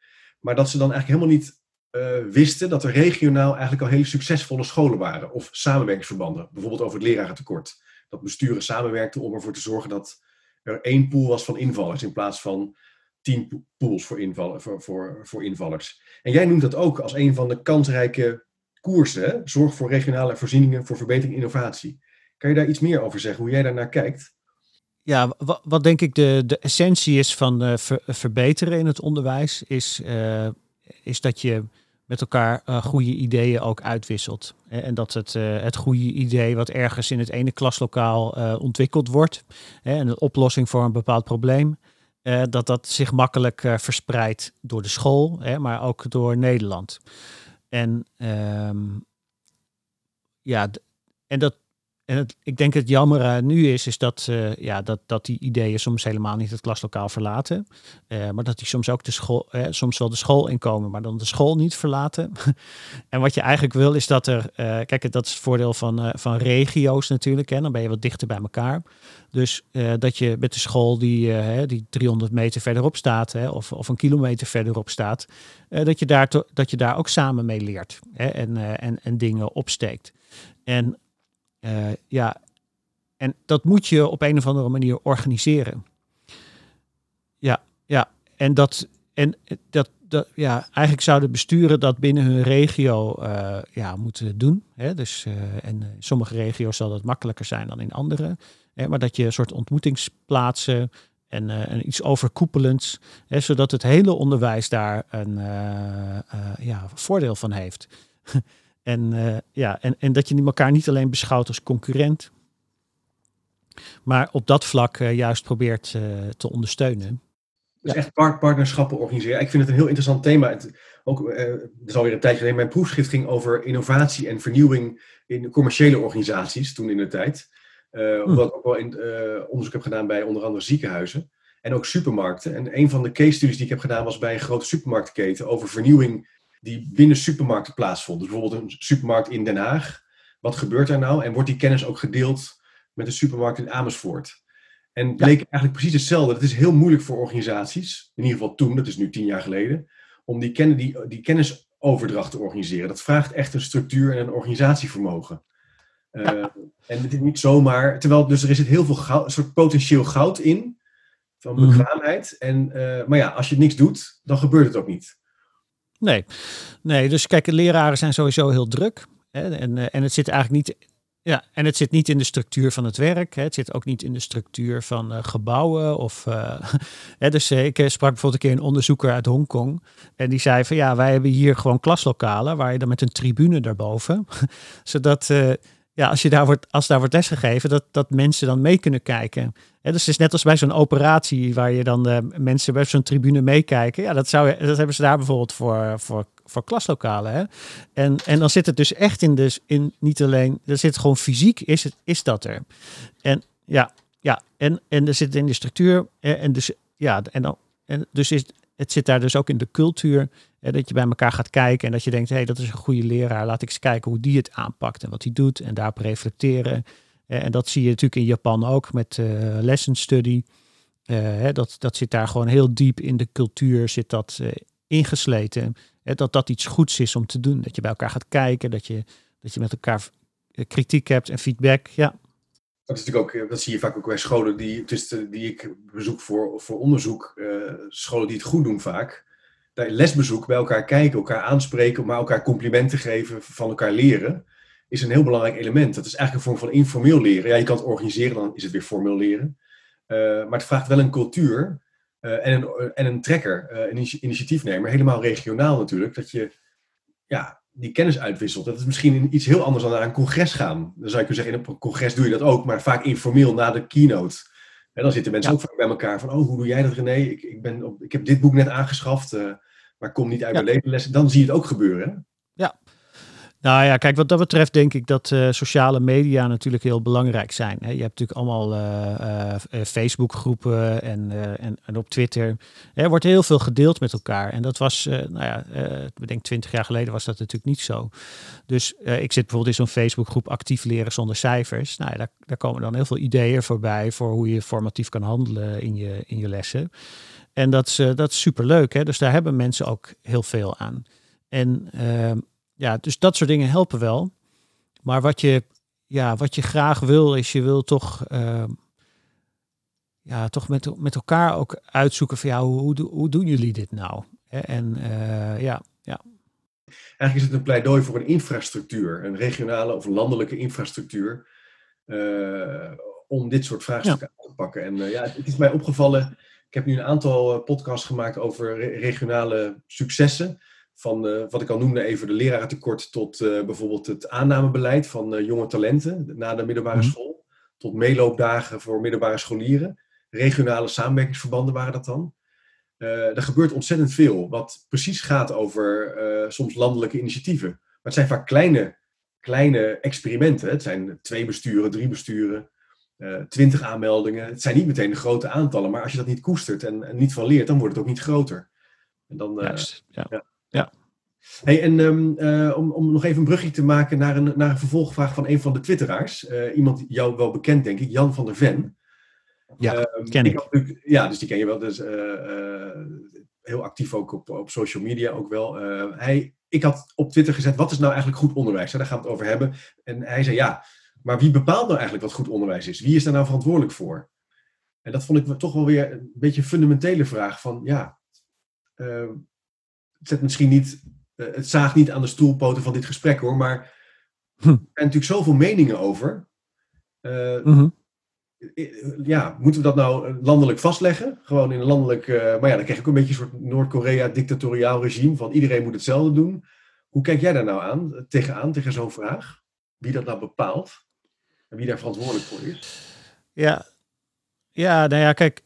Maar dat ze dan eigenlijk helemaal niet uh, wisten dat er regionaal eigenlijk al hele succesvolle scholen waren. Of samenwerkingsverbanden. Bijvoorbeeld over het lerarentekort. Dat besturen samenwerkten om ervoor te zorgen dat er één pool was van invallers. In plaats van tien pools voor, inval, voor, voor, voor invallers. En jij noemt dat ook als een van de kansrijke koersen. Zorg voor regionale voorzieningen voor verbetering en innovatie. Kan je daar iets meer over zeggen, hoe jij daar naar kijkt? Ja, wat, denk ik de, de essentie is van uh, verbeteren in het onderwijs, is, uh, is dat je met elkaar uh, goede ideeën ook uitwisselt. En dat het, het goede idee wat ergens in het ene klaslokaal ontwikkeld wordt, en een oplossing voor een bepaald probleem, dat dat zich makkelijk verspreidt door de school, maar ook door Nederland. En um, ja, en dat, en ik denk het jammer nu is, is dat, uh, ja, dat, dat die ideeën soms helemaal niet het klaslokaal verlaten. Uh, maar dat die soms ook de school, uh, soms wel de school inkomen, maar dan de school niet verlaten. en wat je eigenlijk wil, is dat er, kijk, dat is het voordeel van, van regio's natuurlijk. Hè, dan ben je wat dichter bij elkaar. Dus dat je met de school die, die 300 meter verderop staat, hè, of, of een kilometer verderop staat, dat, je daar dat je daar ook samen mee leert hè, en, en, en dingen opsteekt. En uh, ja, en dat moet je op een of andere manier organiseren. Ja, ja. En dat, en dat, dat ja, eigenlijk zouden besturen dat binnen hun regio uh, ja, moeten doen. Hè? Dus, uh, en in sommige regio's zal dat makkelijker zijn dan in andere. Hè? Maar dat je een soort ontmoetingsplaatsen en, en iets overkoepelends, hè? zodat het hele onderwijs daar een ja, voordeel van heeft. En, uh, ja, en, en dat je elkaar niet alleen beschouwt als concurrent, maar op dat vlak uh, juist probeert uh, te ondersteunen. Dus echt partnerschappen organiseren. Ik vind het een heel interessant thema. Het, ook, het is alweer een tijdje geleden. Mijn proefschrift ging over innovatie en vernieuwing in commerciële organisaties toen in de tijd. Uh, omdat ik ook wel in, onderzoek heb gedaan bij onder andere ziekenhuizen en ook supermarkten. En een van de case studies die ik heb gedaan was bij een grote supermarktketen over vernieuwing die binnen supermarkten plaatsvond. Dus bijvoorbeeld een supermarkt in Den Haag. Wat gebeurt daar nou? En wordt die kennis ook gedeeld met een supermarkt in Amersfoort? En bleek eigenlijk precies hetzelfde. Het is heel moeilijk voor organisaties, in ieder geval toen, dat is nu tien jaar geleden, om die, ken die, die kennisoverdracht te organiseren. Dat vraagt echt een structuur en een organisatievermogen. Uh, en het is niet zomaar, terwijl dus er is heel veel goud, soort potentieel goud in, van mhm. bekwaamheid. En, uh, maar ja, als je niks doet, dan gebeurt het ook niet. Nee, nee dus kijk, leraren zijn sowieso heel druk. Hè, en, eh, en het zit eigenlijk niet ja, en het zit niet in de structuur van het werk. Hè. Het zit ook niet in de structuur van uh, gebouwen. Of, uh, hè, dus ik sprak bijvoorbeeld een keer een onderzoeker uit Hongkong. En die zei van ja, wij hebben hier gewoon klaslokalen waar je dan met een tribune daarboven. zodat ja, als, je daar wordt, als daar wordt lesgegeven, dat, dat mensen dan mee kunnen kijken. dus het is net als bij zo'n operatie waar je dan de mensen bij zo'n tribune meekijken. Ja, dat, zou, dat hebben ze daar bijvoorbeeld voor, voor, voor klaslokalen. Hè? En, en dan zit het dus echt in, dus in niet alleen, er zit gewoon fysiek, is, het, is dat er. En ja, ja en, en er zit in de structuur. En dus, ja, en dan, en dus is, het zit daar dus ook in de cultuur. Dat je bij elkaar gaat kijken en dat je denkt, hé, hey, dat is een goede leraar. Laat ik eens kijken hoe die het aanpakt en wat hij doet en daarop reflecteren. en dat zie je natuurlijk in Japan ook met uh, lesson study. Hè, dat, dat zit daar gewoon heel diep in de cultuur, zit dat uh, ingesleten. Dat dat iets goeds is om te doen. Dat je bij elkaar gaat kijken, dat je, dat je met elkaar kritiek hebt en feedback. Ja, dat, is natuurlijk ook, dat zie je vaak ook bij scholen die, die ik bezoek voor, voor onderzoek. scholen die het goed doen vaak lesbezoek bij elkaar kijken, elkaar aanspreken, maar elkaar complimenten geven, van elkaar leren, is een heel belangrijk element. Dat is eigenlijk een vorm van informeel leren. Ja, je kan het organiseren, dan is het weer formeel leren. Uh, maar het vraagt wel een cultuur uh, en, een, en een trekker, uh, een initiatiefnemer, helemaal regionaal natuurlijk, dat je ja, die kennis uitwisselt. Dat is misschien iets heel anders dan naar een congres gaan. Dan zou je kunnen zeggen, in een congres doe je dat ook, maar vaak informeel na de keynote. En dan zitten mensen ook vaak bij elkaar van, oh, hoe doe jij dat René? Ik, ik, ben op, ik heb dit boek net aangeschaft, uh, maar kom niet uit ja. mijn levenlessen. Dan zie je het ook gebeuren. Nou ja, kijk, wat dat betreft denk ik dat uh, sociale media natuurlijk heel belangrijk zijn. Hè. Je hebt natuurlijk allemaal uh, uh, Facebookgroepen en, en, en, op Twitter. Er wordt heel veel gedeeld met elkaar. En dat was, nou ja, ik denk twintig jaar geleden was dat natuurlijk niet zo. Dus ik zit bijvoorbeeld in zo'n Facebookgroep actief leren zonder cijfers. Nou ja, daar, daar komen dan heel veel ideeën voorbij voor hoe je formatief kan handelen in je, in je lessen. En dat is, dat is superleuk. Hè? Dus daar hebben mensen ook heel veel aan. En ehm, ja, dus dat soort dingen helpen wel. Maar wat je, ja, wat je graag wil, is je wil toch, uh, ja, toch met, met elkaar ook uitzoeken van ja, hoe, hoe, hoe doen jullie dit nou? En uh, ja, ja. Eigenlijk is het een pleidooi voor een infrastructuur, een regionale of landelijke infrastructuur, uh, om dit soort vraagstukken aan te pakken. En uh, ja, het is mij opgevallen, ik heb nu een aantal podcasts gemaakt over re regionale successen. Van uh, wat ik al noemde, even de lerarentekort tot bijvoorbeeld het aannamebeleid van jonge talenten na de middelbare mm -hmm. school. Tot meeloopdagen voor middelbare scholieren. Regionale samenwerkingsverbanden waren dat dan. Er gebeurt ontzettend veel, wat precies gaat over soms landelijke initiatieven. Maar het zijn vaak kleine, kleine experimenten. Het zijn twee besturen, drie besturen, twintig aanmeldingen. Het zijn niet meteen de grote aantallen, maar als je dat niet koestert en, en niet van leert, dan wordt het ook niet groter. En dan, Juist, ja. ja. Ja. Hey, en um, om, om nog even een brugje te maken naar een, naar een vervolgvraag van een van de twitteraars. iemand jou wel bekend, denk ik, Jan van der Ven. Ja, uh, ken ik. ik. Ja, dus die ken je wel. Dus, uh, heel actief ook op, op social media ook wel. hij, ik had op Twitter gezet, wat is nou eigenlijk goed onderwijs? Daar gaan we het over hebben. En hij zei, ja, maar wie bepaalt nou eigenlijk wat goed onderwijs is? Wie is daar nou verantwoordelijk voor? En dat vond ik toch wel weer een beetje een fundamentele vraag. Van ja, het zet misschien niet, het zaagt niet aan de stoelpoten van dit gesprek hoor, maar hm. er zijn natuurlijk zoveel meningen over. Uh, mm -hmm ja, moeten we dat nou landelijk vastleggen? Gewoon in een landelijk. Uh, maar ja, dan krijg ik ook een beetje een soort Noord-Korea-dictatoriaal regime. van iedereen moet hetzelfde doen. Hoe kijk jij daar nou aan, tegenaan, tegen zo'n vraag? Wie dat nou bepaalt? En wie daar verantwoordelijk voor is? Ja, ja nou ja, kijk.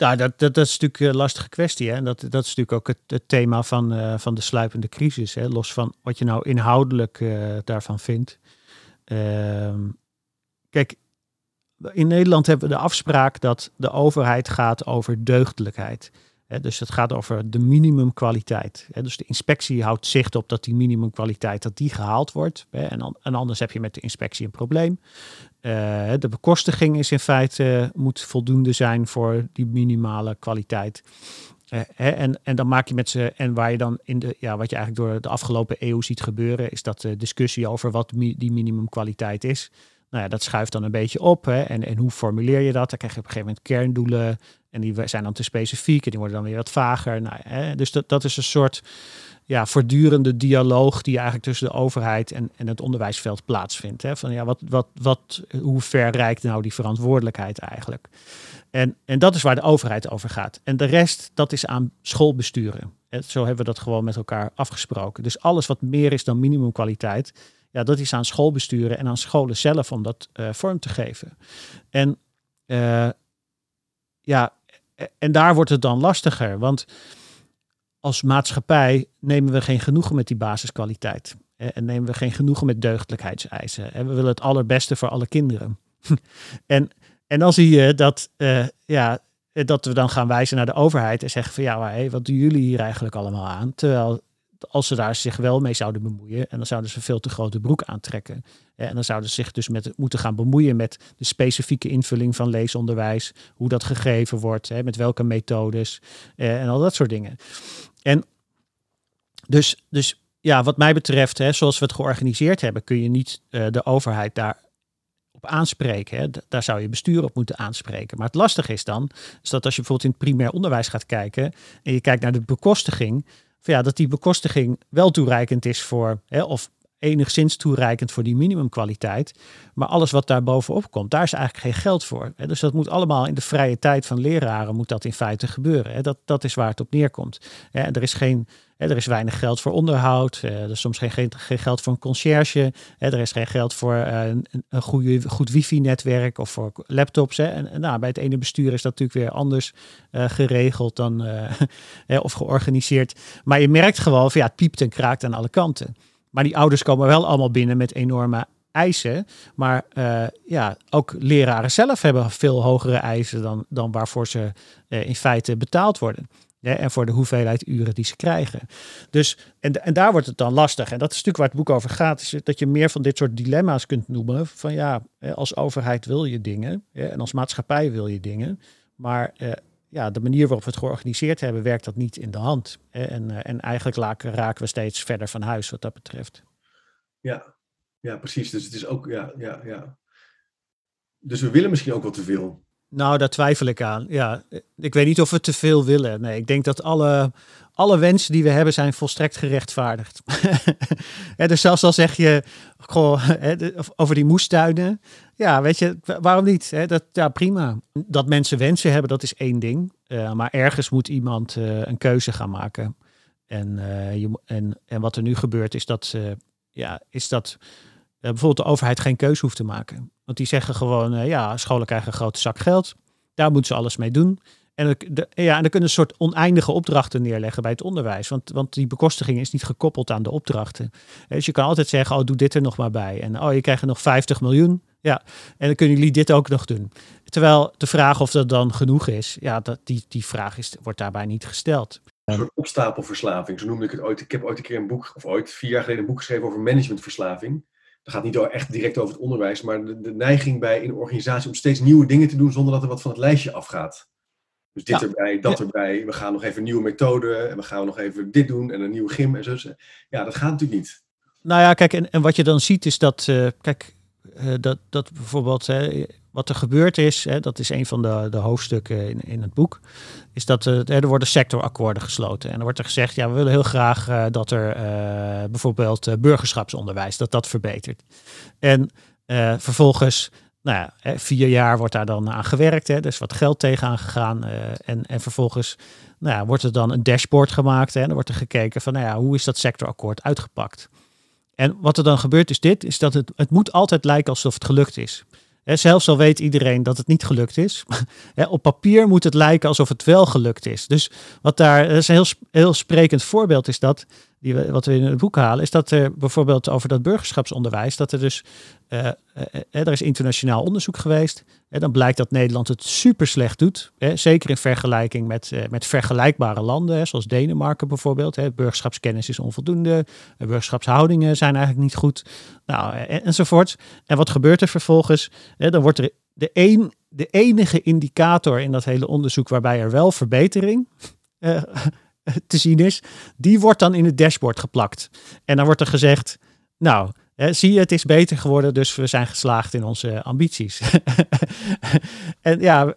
Nou, dat, dat, dat is natuurlijk een lastige kwestie. Hè? Dat, dat is natuurlijk ook het, het thema van, uh, van de sluipende crisis. Hè? Los van wat je nou inhoudelijk uh, daarvan vindt. Ehm, kijk, in Nederland hebben we de afspraak dat de overheid gaat over deugdelijkheid. dus het gaat over de minimumkwaliteit. dus de inspectie houdt zicht op dat die minimumkwaliteit dat die gehaald wordt. en, en, anders heb je met de inspectie een probleem. Uh, de bekostiging is in feite moet voldoende zijn voor die minimale kwaliteit. Uh, en, en dan maak je met ze, en waar je dan in de, ja, wat je eigenlijk door de afgelopen eeuw ziet gebeuren, is dat de discussie over wat die minimumkwaliteit is. Nou ja, dat schuift dan een beetje op. Hè? En, en hoe formuleer je dat? Dan krijg je op een gegeven moment kerndoelen. En die zijn dan te specifiek en die worden dan weer wat vager. Nou, hè? Dus dat, dat is een soort ja, voortdurende dialoog die eigenlijk tussen de overheid en, en het onderwijsveld plaatsvindt. Hè? Van ja, wat, wat, wat, hoe ver reikt nou die verantwoordelijkheid eigenlijk? En, en dat is waar de overheid over gaat. En de rest, dat is aan schoolbesturen. Zo hebben we dat gewoon met elkaar afgesproken. Dus alles wat meer is dan minimumkwaliteit, ja, dat is aan schoolbesturen en aan scholen zelf om dat uh, vorm te geven. En uh, ja, en daar wordt het dan lastiger, want als maatschappij nemen we geen genoegen met die basiskwaliteit. En nemen we geen genoegen met deugdelijkheidseisen. En we willen het allerbeste voor alle kinderen. en, en dan zie je dat, uh, ja, dat we dan gaan wijzen naar de overheid en zeggen van ja, maar, wat doen jullie hier eigenlijk allemaal aan? Terwijl als ze daar zich wel mee zouden bemoeien, en dan zouden ze veel te grote broek aantrekken. En dan zouden ze zich dus met, moeten gaan bemoeien met de specifieke invulling van leesonderwijs, hoe dat gegeven wordt, met welke methodes en al dat soort dingen. En dus, dus ja, wat mij betreft, hè, zoals we het georganiseerd hebben, kun je niet uh, de overheid daar op aanspreken. Hè. Daar zou je bestuur op moeten aanspreken. Maar het lastige is dan, is dat als je bijvoorbeeld in het primair onderwijs gaat kijken en je kijkt naar de bekostiging, ja, dat die bekostiging wel toereikend is voor, hè, of enigszins toereikend voor die minimumkwaliteit. Maar alles wat daar bovenop komt, daar is eigenlijk geen geld voor. Dus dat moet allemaal in de vrije tijd van leraren, moet dat in feite gebeuren. Dat, dat is waar het op neerkomt. Er is geen er is weinig geld voor onderhoud. Er is soms geen, geen, geld voor een conciërge. Er is geen geld voor eh, een, een goed wifi-netwerk of voor laptops. En, nou, bij het ene bestuur is dat natuurlijk weer anders uh, geregeld dan, of georganiseerd. Maar je merkt gewoon ja, het piept en kraakt aan alle kanten. Maar die ouders komen wel allemaal binnen met enorme eisen. Maar uh, ja, ook leraren zelf hebben veel hogere eisen dan, dan waarvoor ze uh, in feite betaald worden en voor de hoeveelheid uren die ze krijgen. Dus, en, en daar wordt het dan lastig. En dat is natuurlijk waar het boek over gaat. Is dat je meer van dit soort dilemma's kunt noemen. Van ja, als overheid wil je dingen. En als maatschappij wil je dingen. Maar eh, ja, de manier waarop we het georganiseerd hebben, werkt dat niet in de hand. En, eh, en eigenlijk raken we steeds verder van huis wat dat betreft. Ja, ja precies. Dus het is ook, ja, ja, ja. Dus we willen misschien ook wat te veel. Nou, daar twijfel ik aan. Ja, ik weet niet of we te veel willen. Nee, ik denk dat alle, alle wensen die we hebben zijn volstrekt gerechtvaardigd. dus zelfs al zeg je goh, over die moestuinen. Ja, weet je, waarom niet? Dat, ja, prima. Dat mensen wensen hebben, dat is één ding. Uh, maar ergens moet iemand uh, een keuze gaan maken. En, je, en, en wat er nu gebeurt is dat, ja, is dat bijvoorbeeld de overheid geen keuze hoeft te maken. Want die zeggen gewoon, ja, scholen krijgen een grote zak geld. Daar moeten ze alles mee doen. En, ja, en dan kunnen een soort oneindige opdrachten neerleggen bij het onderwijs. Want, want die bekostiging is niet gekoppeld aan de opdrachten. Dus je kan altijd zeggen, oh, doe dit er nog maar bij. En oh, je krijgt er nog 50 miljoen. Ja, en dan kunnen jullie dit ook nog doen. Terwijl de vraag of dat dan genoeg is, ja, dat, die, die vraag is, wordt daarbij niet gesteld. Een soort opstapelverslaving, zo noemde ik het ooit. Ik heb ooit een keer een boek, of ooit vier jaar geleden een boek geschreven over managementverslaving. Dat gaat niet echt direct over het onderwijs, maar de, de neiging bij in een organisatie om steeds nieuwe dingen te doen zonder dat er wat van het lijstje afgaat. Dus dit erbij, dat erbij. We gaan nog even nieuwe methode. En we gaan nog even dit doen en een nieuwe gym en zo. Ja, dat gaat natuurlijk niet. Nou ja, kijk, en, en wat je dan ziet is dat, uh, kijk, uh, dat, dat bijvoorbeeld, hè, wat er gebeurd is, hè, dat is een van de, de hoofdstukken in, in het boek, is dat uh, er worden sectorakkoorden gesloten. En er wordt er gezegd, ja, we willen heel graag dat er bijvoorbeeld burgerschapsonderwijs, dat dat verbetert. En vervolgens nou ja, vier jaar wordt daar dan aan gewerkt. Hè, dus wat geld tegenaan gegaan. En, en vervolgens nou ja, wordt er dan een dashboard gemaakt. Hè, en dan wordt er gekeken van nou ja, hoe is dat sectorakkoord uitgepakt. En wat er dan gebeurt is dit, is dat het, het moet altijd lijken alsof het gelukt is. Hè, zelfs al weet iedereen dat het niet gelukt is. Op papier moet het lijken alsof het wel gelukt is. Dus wat daar, dat is een heel, heel sprekend voorbeeld is dat die we, wat we in het boek halen, is dat er bijvoorbeeld over dat burgerschapsonderwijs, dat er dus, uh, er is internationaal onderzoek geweest. En dan blijkt dat Nederland het super slecht doet. zeker in vergelijking met, met vergelijkbare landen, zoals Denemarken bijvoorbeeld. Hè, burgerschapskennis is onvoldoende. Burgerschapshoudingen zijn eigenlijk niet goed. Nou, enzovoort. En wat gebeurt er vervolgens? dan wordt er de, een, de enige indicator in dat hele onderzoek waarbij er wel verbetering te zien is, die wordt dan in het dashboard geplakt. En dan wordt er gezegd, nou, hè, zie je, het is beter geworden, dus we zijn geslaagd in onze ambities. en ja,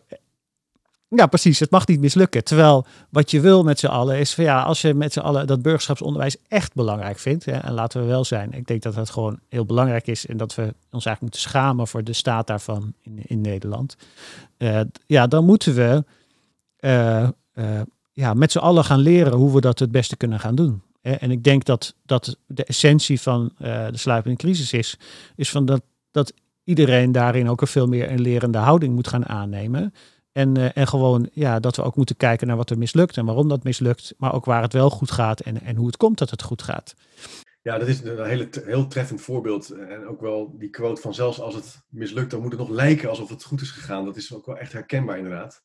ja, precies, het mag niet mislukken. Terwijl wat je wil met z'n allen is van ja, als je met z'n allen dat burgerschapsonderwijs echt belangrijk vindt, hè, en laten we wel zijn, ik denk dat dat gewoon heel belangrijk is en dat we ons eigenlijk moeten schamen voor de staat daarvan in, in Nederland. Uh, ja, dan moeten we uh, ja, met z'n allen gaan leren hoe we dat het beste kunnen gaan doen. En ik denk dat, dat de essentie van uh, de sluipende crisis is, is van dat, dat iedereen daarin ook een veel meer een lerende houding moet gaan aannemen. En, uh, en gewoon ja, dat we ook moeten kijken naar wat er mislukt en waarom dat mislukt, maar ook waar het wel goed gaat en, en hoe het komt dat het goed gaat. Ja, dat is een hele, heel treffend voorbeeld. En ook wel die quote van zelfs als het mislukt, dan moet het nog lijken alsof het goed is gegaan. Dat is ook wel echt herkenbaar inderdaad.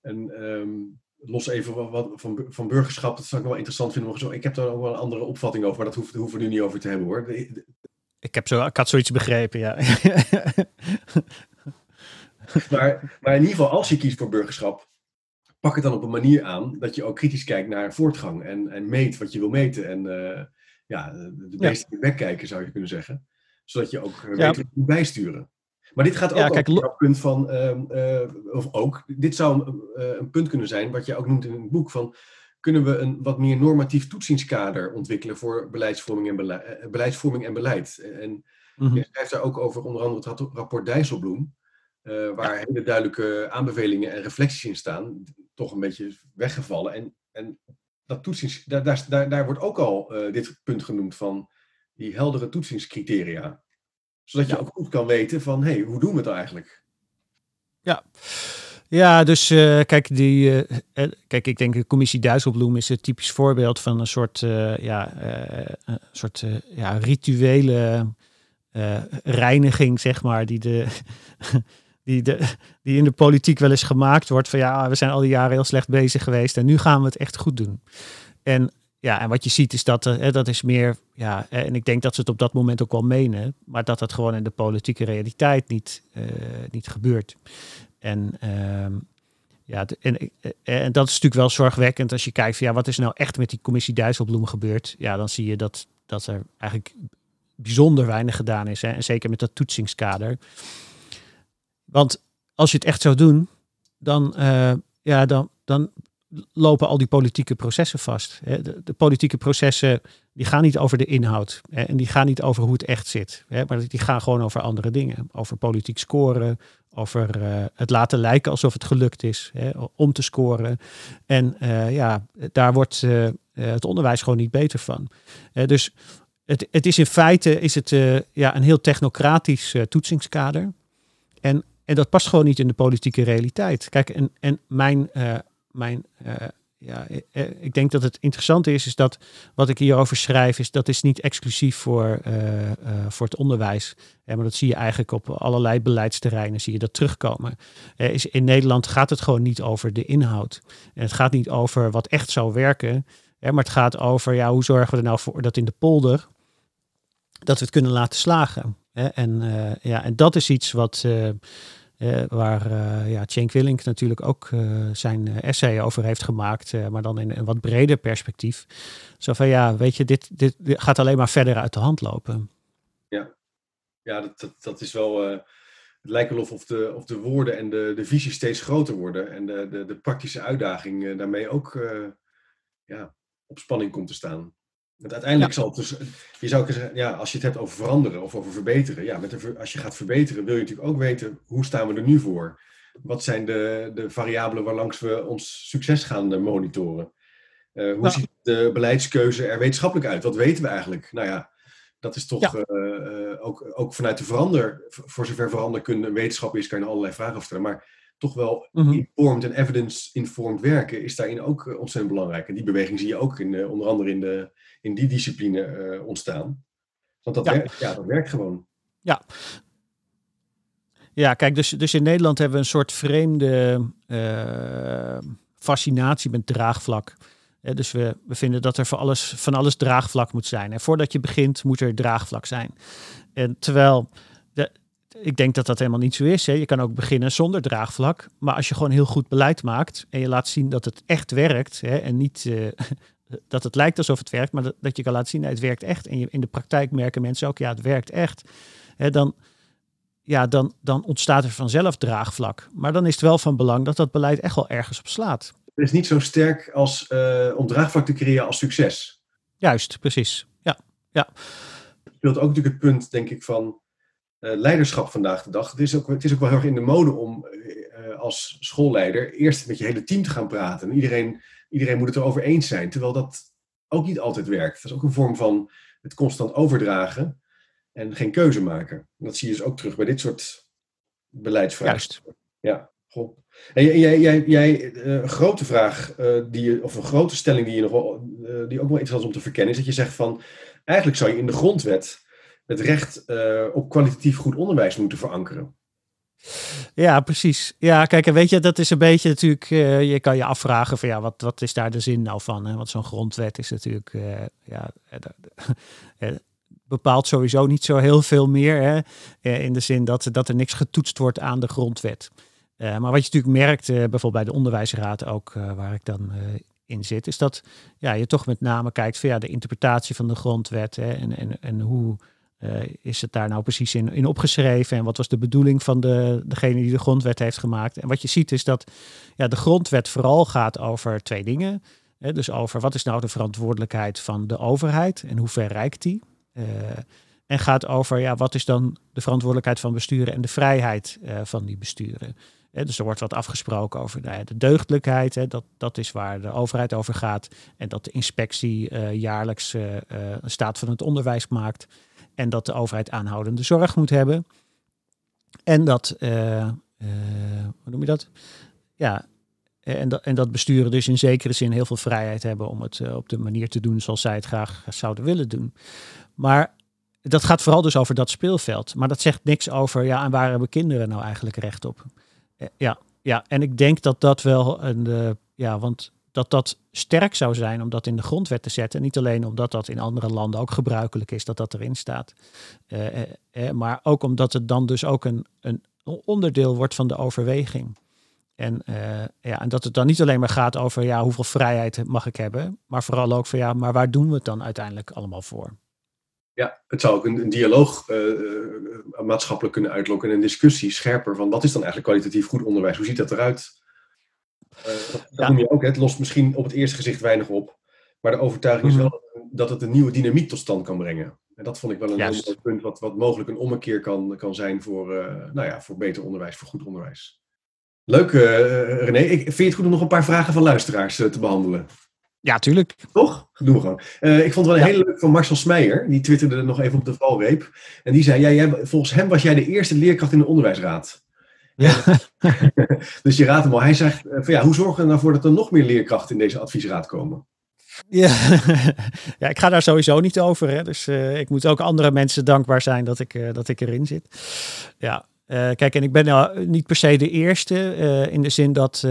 En um, los even wat, van, van burgerschap, dat zou ik wel interessant vinden. Ik heb daar ook wel een andere opvatting over, maar dat hoeven, hoeven we nu niet over te hebben hoor. ik, heb zo, ik had zoiets begrepen, ja. maar, maar in ieder geval, als je kiest voor burgerschap, pak het dan op een manier aan dat je ook kritisch kijkt naar voortgang en, en meet wat je wil meten. En uh, ja, de meeste ja. wegkijken zou je kunnen zeggen. Zodat je ook uh, ja. weet moet bijsturen. Maar dit gaat ook ja, kijk, over het punt van, uh, of ook, dit zou uh, een punt kunnen zijn, wat je ook noemt in het boek, van kunnen we een wat meer normatief toetsingskader ontwikkelen voor beleidsvorming en, beleid, beleidsvorming en beleid. En mm-hmm. je schrijft daar ook over onder andere het rapport Dijsselbloem, waar hele duidelijke aanbevelingen en reflecties in staan, toch een beetje weggevallen. En, en dat toetsings, daar, daar, daar, daar wordt ook al dit punt genoemd van die heldere toetsingscriteria zodat je ook goed kan weten van, hé, hey, hoe doen we het eigenlijk? Ja. Ja, dus uh, kijk, die, uh, kijk, ik denk de commissie Duizelbloem is een typisch voorbeeld van een soort, uh, ja, een soort ja, rituele reiniging, zeg maar, die, de, die, de, die in de politiek wel eens gemaakt wordt. Van ja, we zijn al die jaren heel slecht bezig geweest en nu gaan we het echt goed doen. En ja, en wat je ziet is dat, uh, dat is meer, ja, en ik denk dat ze het op dat moment ook wel menen, maar dat dat gewoon in de politieke realiteit niet, uh, niet gebeurt. En, uh, ja, en, en dat is natuurlijk wel zorgwekkend als je kijkt ja, wat is nou echt met die commissie Dijsselbloem gebeurd? Ja, dan zie je dat, dat er eigenlijk bijzonder weinig gedaan is. Hè? En zeker met dat toetsingskader. Want als je het echt zou doen, dan, ja, dan, dan lopen al die politieke processen vast. De, de, politieke processen die gaan niet over de inhoud en die gaan niet over hoe het echt zit, maar die gaan gewoon over andere dingen. Over politiek scoren, over uh, het laten lijken alsof het gelukt is om te scoren. En uh, ja, daar wordt uh, het onderwijs gewoon niet beter van. dus het, het is in feite is het, ja, een heel technocratisch toetsingskader. En, en dat past gewoon niet in de politieke realiteit. Kijk, en, en mijn, mijn ja, eh, eh, ik denk dat het interessante is, is dat wat ik hierover schrijf, is dat is niet exclusief voor, voor het onderwijs. maar dat zie je eigenlijk op allerlei beleidsterreinen, zie je dat terugkomen. is, in Nederland gaat het gewoon niet over de inhoud. En het gaat niet over wat echt zou werken. maar het gaat over, ja, hoe zorgen we er nou voor dat in de polder, dat we het kunnen laten slagen. en, ja, en dat is iets wat uh, waar uh, ja, Cenk Willink natuurlijk ook uh, zijn essay over heeft gemaakt, maar dan in een wat breder perspectief. Zo van ja, weet je, dit, dit, gaat alleen maar verder uit de hand lopen. Ja, ja dat, dat, is wel. het lijkt wel of, of, de, of de woorden en de, de visie steeds groter worden en de, de, de praktische uitdaging daarmee ook ja, op spanning komt te staan. Want uiteindelijk zal het dus, je zou kunnen zeggen, ja, als je het hebt over veranderen of over verbeteren, ja, met de, als je gaat verbeteren wil je natuurlijk ook weten, hoe staan we er nu voor? Wat zijn de, de variabelen waarlangs we ons succes gaan eh, monitoren? Uh, hoe ziet de beleidskeuze er wetenschappelijk uit? Wat weten we eigenlijk? Nou ja, dat is toch uh, ook, ook vanuit de verander, voor zover veranderkunde een wetenschap is, kan je allerlei vragen afstellen. Maar toch wel mm informed en evidence-informed werken is daarin ook ontzettend belangrijk. En die beweging zie je ook in, onder andere in de, in die discipline uh, ontstaan. Want dat, Werkt, ja, dat werkt gewoon. Ja. Ja, kijk, dus, dus in Nederland hebben we een soort vreemde fascinatie met draagvlak. dus we, we vinden dat er voor alles, van alles draagvlak moet zijn. En voordat je begint, moet er draagvlak zijn. En terwijl, de, ik denk dat dat helemaal niet zo is. Hè. Je kan ook beginnen zonder draagvlak. Maar als je gewoon heel goed beleid maakt en je laat zien dat het echt werkt hè, en niet uh, dat het lijkt alsof het werkt, maar dat, dat je kan laten zien, dat het werkt echt. En je, in de praktijk merken mensen ook, ja, het werkt echt. Hè, dan, ja, dan, dan ontstaat er vanzelf draagvlak. Maar dan is het wel van belang dat dat beleid echt wel ergens op slaat. Het is niet zo sterk als uh, om draagvlak te creëren als succes. Juist, precies. Ja, ja. Het speelt ook natuurlijk het punt, denk ik, van leiderschap vandaag de dag. Het is, ook, het is ook wel heel erg in de mode om uh, als schoolleider eerst met je hele team te gaan praten. En iedereen iedereen moet het erover eens zijn. Terwijl dat ook niet altijd werkt. Dat is ook een vorm van het constant overdragen en geen keuze maken. dat zie je dus ook terug bij dit soort beleidsvragen. Juist. Ja, goh. En jij, jij, jij, eh, een grote vraag, uh, die je, of een grote stelling die, je nog wel, die ook wel interessant is om te verkennen, is dat je zegt van, eigenlijk zou je in de grondwet het recht op kwalitatief goed onderwijs moeten verankeren. Ja, precies. Ja, kijk, weet je, dat is een beetje natuurlijk, uh, je kan je afvragen van ja, wat, wat is daar de zin nou van? Hè? Want zo'n grondwet is natuurlijk, uh, ja, bepaalt sowieso niet zo heel veel meer. Hè? in de zin dat, dat er niks getoetst wordt aan de grondwet. maar wat je natuurlijk merkt, bijvoorbeeld bij de onderwijsraad ook, waar ik dan in zit, is dat ja, je toch met name kijkt van ja, de interpretatie van de grondwet hè, en, en, en hoe uh, is het daar nou precies in, in opgeschreven en wat was de bedoeling van de, degene die de grondwet heeft gemaakt? En wat je ziet is dat ja, de grondwet vooral gaat over twee dingen. Hè, dus over wat is nou de verantwoordelijkheid van de overheid en hoe ver reikt die? Uh, en gaat over ja, wat is dan de verantwoordelijkheid van besturen en de vrijheid van die besturen. dus er wordt wat afgesproken over nou de deugdelijkheid. Hè, dat, dat is waar de overheid over gaat. En dat de inspectie jaarlijks een staat van het onderwijs maakt. En dat de overheid aanhoudende zorg moet hebben. En dat, uh, hoe noem je dat? Ja, en dat, en dat besturen dus in zekere zin heel veel vrijheid hebben om het uh, op de manier te doen zoals zij het graag zouden willen doen. Maar dat gaat vooral dus over dat speelveld. Maar dat zegt niks over, ja, en waar hebben kinderen nou eigenlijk recht op? Ja, ja, en ik denk dat dat wel een, ja, want dat dat sterk zou zijn om dat in de grondwet te zetten. Niet alleen omdat dat in andere landen ook gebruikelijk is dat dat erin staat. Uh, uh, maar ook omdat het dan dus ook een, een onderdeel wordt van de overweging. En, ja, en dat het dan niet alleen maar gaat over ja, hoeveel vrijheid mag ik hebben. Maar vooral ook van ja, maar waar doen we het dan uiteindelijk allemaal voor? Ja, het zou ook een, een dialoog maatschappelijk kunnen uitlokken en een discussie scherper van wat is dan eigenlijk kwalitatief goed onderwijs? Hoe ziet dat eruit? Dat, dat noem je ook. Het lost misschien op het eerste gezicht weinig op. Maar de overtuiging is Mhm. wel dat het een nieuwe dynamiek tot stand kan brengen. En dat vond ik wel een heel mooi punt, wat, wat mogelijk een ommekeer kan, kan zijn voor, eh, nou ja, voor beter onderwijs, voor goed onderwijs. Leuk, eh, René. Ik, vind je het goed om nog een paar vragen van luisteraars eh, te behandelen? Ja, tuurlijk. Toch? Doen we gewoon. Eh, ik vond het wel een Ja. hele leuk van Marcel Smeijer. Die twitterde nog even op de valreep. En die zei, ja, jij, volgens hem was jij de eerste leerkracht in de onderwijsraad. Ja. Dus je raadt hem al. Hij zegt, eh, van, ja, hoe zorgen we nou voor dat er nog meer leerkrachten in deze adviesraad komen? Ja. ja, ik ga daar sowieso niet over. Hè. Dus eh, ik moet ook andere mensen dankbaar zijn dat ik, eh, dat ik erin zit. Ja, kijk, en ik ben nou niet per se de eerste. in de zin dat,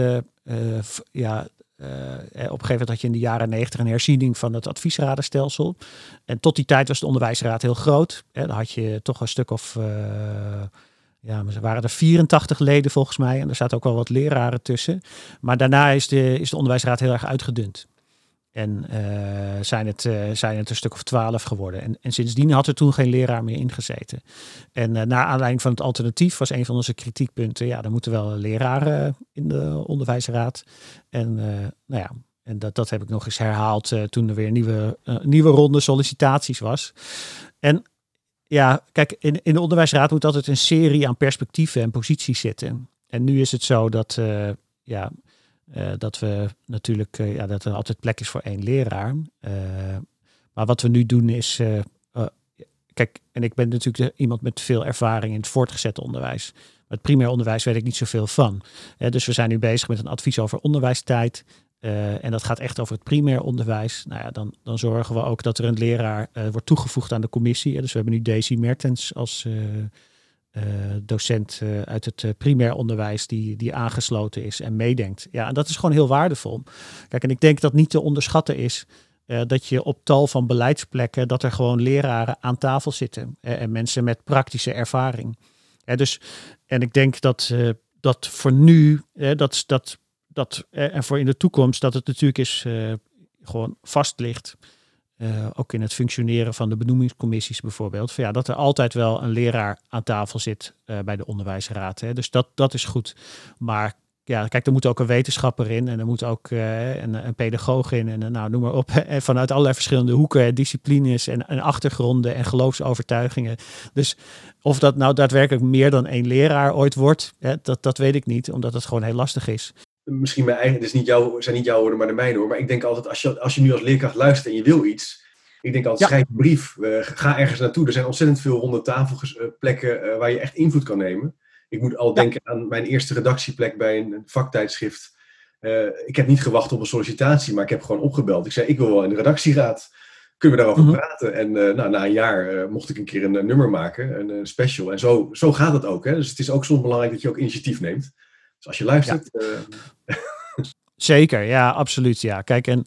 ja, op een gegeven moment had je in de jaren negentig een herziening van het adviesradenstelsel. En tot die tijd was de onderwijsraad heel groot. Hè. Dan had je toch een stuk of... ja, maar ze waren er 84 leden volgens mij. En er zaten ook wel wat leraren tussen. Maar daarna is de, is de onderwijsraad heel erg uitgedund. En eh, zijn, het, eh, zijn het een stuk of twaalf geworden. En, en sindsdien had er toen geen leraar meer ingezeten. En eh naar aanleiding van het alternatief was een van onze kritiekpunten. Ja, er moeten wel leraren in de onderwijsraad. En nou ja, en dat, dat heb ik nog eens herhaald toen er weer nieuwe, nieuwe ronde sollicitaties was. En ja, kijk, in, in de onderwijsraad moet altijd een serie aan perspectieven en posities zitten. En nu is het zo dat, eh, ja, eh, dat we natuurlijk, eh, ja, dat er altijd plek is voor één leraar. Maar wat we nu doen is, kijk, en ik ben natuurlijk iemand met veel ervaring in het voortgezet onderwijs. Maar het primair onderwijs weet ik niet zoveel van. Dus we zijn nu bezig met een advies over onderwijstijd. Eh, en dat gaat echt over het primair onderwijs. Nou ja, dan, dan zorgen we ook dat er een leraar eh, wordt toegevoegd aan de commissie. Dus we hebben nu Daisy Mertens als eh, docent uit het primair onderwijs die, die aangesloten is en meedenkt. Ja, en dat is gewoon heel waardevol. Kijk, en ik denk dat niet te onderschatten is dat je op tal van beleidsplekken dat er gewoon leraren aan tafel zitten en mensen met praktische ervaring. Dus, en ik denk dat, dat voor nu, eh, dat, dat, dat, en voor in de toekomst, dat het natuurlijk is eh, gewoon vast ligt. eh, ook in het functioneren van de benoemingscommissies bijvoorbeeld. Van ja, dat er altijd wel een leraar aan tafel zit eh, bij de onderwijsraad. Hè. Dus dat, dat is goed. Maar ja, kijk, er moet ook een wetenschapper in en er moet ook een, een pedagoog in en nou, noem maar op. En vanuit allerlei verschillende hoeken, disciplines en, en achtergronden en geloofsovertuigingen. Dus of dat nou daadwerkelijk meer dan één leraar ooit wordt, hè, dat, dat weet ik niet, omdat het gewoon heel lastig is. Misschien mijn eigen, het is niet jouw, zijn niet jouw woorden, maar de mijne hoor. Maar ik denk altijd, als je, als je nu als leerkracht luistert en je wil iets, ik denk altijd, Ja. schrijf een brief, eh, ga ergens naartoe. Er zijn ontzettend veel ronde tafelplekken eh, waar je echt invloed kan nemen. Ik moet al Ja. denken aan mijn eerste redactieplek bij een vaktijdschrift. Eh, ik heb niet gewacht op een sollicitatie, maar ik heb gewoon opgebeld. Ik zei, ik wil wel in de redactieraad. Kunnen we daarover Mhm. praten? En eh, nou, na een jaar eh, mocht ik een keer een, eh, nummer maken, een, eh, special. En zo, zo gaat het ook. Hè? Dus het is ook soms belangrijk dat je ook initiatief neemt. Dus als je luistert, eh, Zeker, ja, absoluut. Ja. Kijk, en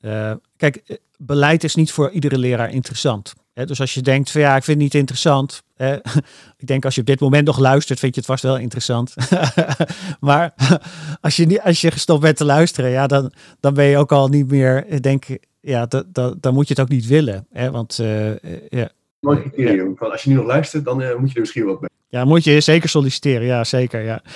eh, kijk, eh, beleid is niet voor iedere leraar interessant. Hè? Dus als je denkt van ja, ik vind het niet interessant. Hè? ik denk als je op dit moment nog luistert, vind je het vast wel interessant. maar als je, niet, als je gestopt bent te luisteren, ja, dan, dan ben je ook al niet meer, ik denk, ja, dat, dat, dan moet je het ook niet willen. Hè? Want eh, eh, ja, mooi criterium. Van als je nu nog luistert, dan eh, moet je er misschien wat mee. ja, moet je zeker solliciteren. Ja, zeker. Ja.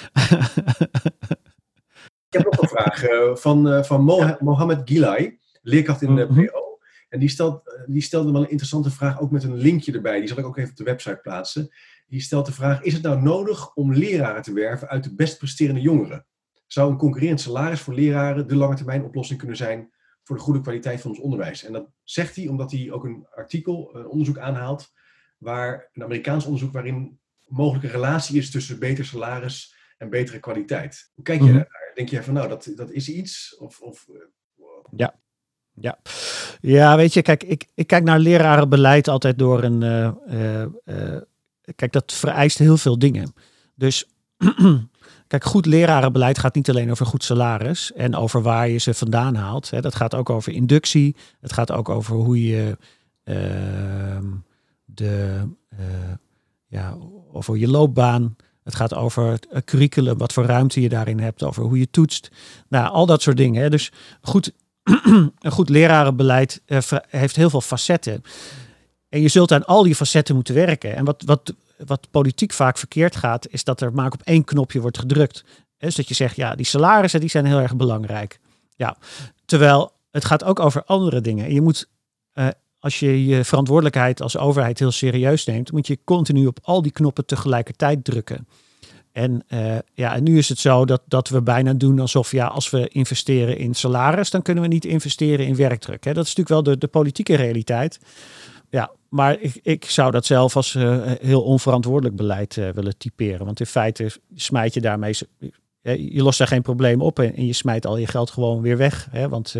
Ik heb nog een vraag eh, van, eh, van Mo- Mohammed Gilai, leerkracht in de Mhm. PO. En die, stelt, die stelde wel een interessante vraag, ook met een linkje erbij. Die zal ik ook even op de website plaatsen. Die stelt de vraag, is het nou nodig om leraren te werven uit de best presterende jongeren? Zou een concurrerend salaris voor leraren de lange termijn oplossing kunnen zijn voor de goede kwaliteit van ons onderwijs? En dat zegt hij omdat hij ook een artikel, een onderzoek aanhaalt, waar, een Amerikaans onderzoek waarin mogelijk een relatie is tussen beter salaris en betere kwaliteit. Hoe kijk je Mhm. daar? Denk jij van nou, dat, dat is iets? Of, of, eh, Ja. ja, weet je, kijk, ik, ik kijk naar lerarenbeleid altijd door een. eh, eh, kijk, dat vereist heel veel dingen. Dus kijk, goed lerarenbeleid gaat niet alleen over goed salaris en over waar je ze vandaan haalt. Hè. Dat gaat ook over inductie. Het gaat ook over hoe je ehm, de, eh, ja, over je loopbaan. Het gaat over het eh, curriculum, wat voor ruimte je daarin hebt, over hoe je toetst. Nou, al dat soort dingen. Hè. Dus goed, een goed lerarenbeleid eh, heeft heel veel facetten. En je zult aan al die facetten moeten werken. En wat, wat, wat politiek vaak verkeerd gaat, is dat er maar op één knopje wordt gedrukt. Dus dat je zegt, ja, die salarissen die zijn heel erg belangrijk. Ja, terwijl het gaat ook over andere dingen. En je moet, uh, als je je verantwoordelijkheid als overheid heel serieus neemt, moet je continu op al die knoppen tegelijkertijd drukken. En, uh, ja, en nu is het zo dat, dat we bijna doen alsof ja, als we investeren in salaris, dan kunnen we niet investeren in werkdruk. Hè? Dat is natuurlijk wel de, de politieke realiteit. Ja, maar ik, ik zou dat zelf als uh, heel onverantwoordelijk beleid uh, willen typeren. Want in feite smijt je daarmee. Je lost daar geen probleem op en, je smijt al je geld gewoon weer weg. Hè? Want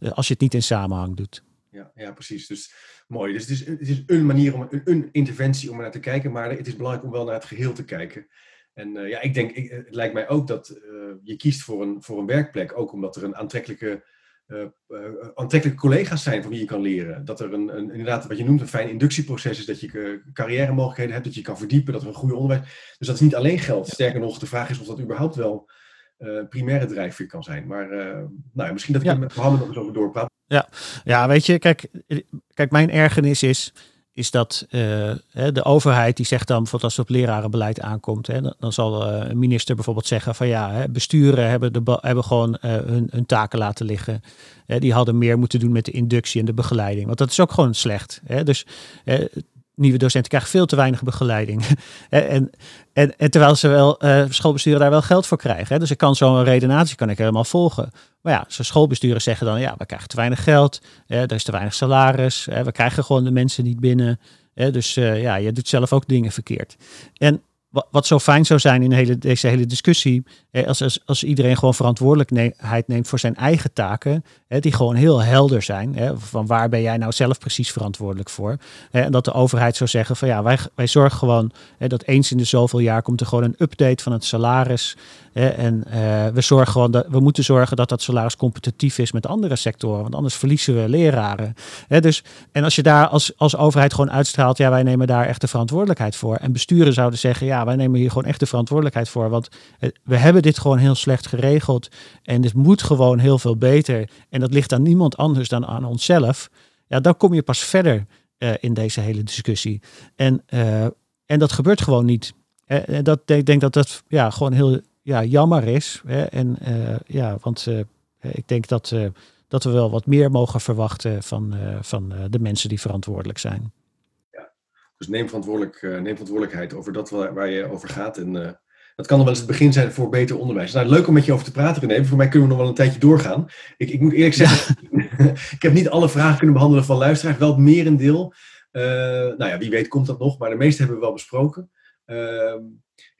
als je het niet in samenhang doet. Ja, ja, precies. Dus mooi. Dus het is, het is een manier om een, interventie om er naar te kijken. Maar het is belangrijk om wel naar het geheel te kijken. En ja, ik denk, ik, het lijkt mij ook dat je kiest voor een, voor een werkplek, ook omdat er een aantrekkelijke, aantrekkelijke collega's zijn van wie je kan leren. Dat er een, een, inderdaad, wat je noemt, een fijn inductieproces is, dat je carrière mogelijkheden hebt, dat je kan verdiepen, dat er een goede onderwijs. Dus dat is niet alleen geld. Sterker nog, de vraag is of dat überhaupt wel primaire drijfveer kan zijn. Maar nou, misschien dat ik ja. met Mohammed nog eens over doorpraat. Ja. ja, weet je, kijk, kijk, mijn ergernis is is dat uh, de overheid die zegt dan bijvoorbeeld als het op lerarenbeleid aankomt, hè, dan, zal uh, een minister bijvoorbeeld zeggen van ja, besturen hebben, de, hebben gewoon uh, hun, hun, taken laten liggen. Hè, die hadden meer moeten doen met de inductie en de begeleiding. Want dat is ook gewoon slecht. Hè. Dus nieuwe docenten krijgen veel te weinig begeleiding. en, en, en, terwijl ze wel, uh, schoolbesturen daar wel geld voor krijgen. Hè? Dus ik kan zo'n redenatie kan ik helemaal volgen. Maar ja, zo'n schoolbesturen zeggen dan, ja, we krijgen te weinig geld. Hè? Er is te weinig salaris. Hè? We krijgen gewoon de mensen niet binnen. Hè? Dus uh, ja, je doet zelf ook dingen verkeerd. En wat zo fijn zou zijn in hele, deze hele discussie, als, als, als iedereen gewoon verantwoordelijkheid neemt voor zijn eigen taken, die gewoon heel helder zijn, van waar ben jij nou zelf precies verantwoordelijk voor. En dat de overheid zou zeggen van ja, wij, wij zorgen gewoon dat eens in de zoveel jaar komt er gewoon een update van het salaris. En uh, we, zorgen gewoon dat, we moeten zorgen dat dat salaris competitief is met andere sectoren, want anders verliezen we leraren. Dus, en als je daar als, als overheid gewoon uitstraalt, ja, wij nemen daar echt de verantwoordelijkheid voor. En besturen zouden zeggen, ja, wij nemen hier gewoon echt de verantwoordelijkheid voor, want we hebben dit gewoon heel slecht geregeld en dit moet gewoon heel veel beter. En dat ligt aan niemand anders dan aan onszelf. Ja, dan kom je pas verder uh, in deze hele discussie. En, en dat gebeurt gewoon niet. Dat, ik denk dat dat ja, gewoon heel ja, jammer is. Hè? En uh, ja, want ik denk dat, dat we wel wat meer mogen verwachten van, van de mensen die verantwoordelijk zijn. Ja, dus neem, verantwoordelijk, neem verantwoordelijkheid over dat waar, waar je over gaat. En dat kan dan wel eens het begin zijn voor beter onderwijs. Nou, leuk om met je over te praten, René. Voor mij kunnen we nog wel een tijdje doorgaan. Ik, ik moet eerlijk zeggen, ik heb niet alle vragen kunnen behandelen van luisteraars. Wel het merendeel. Uh, nou ja, wie weet komt dat nog, maar de meeste hebben we wel besproken. Uh,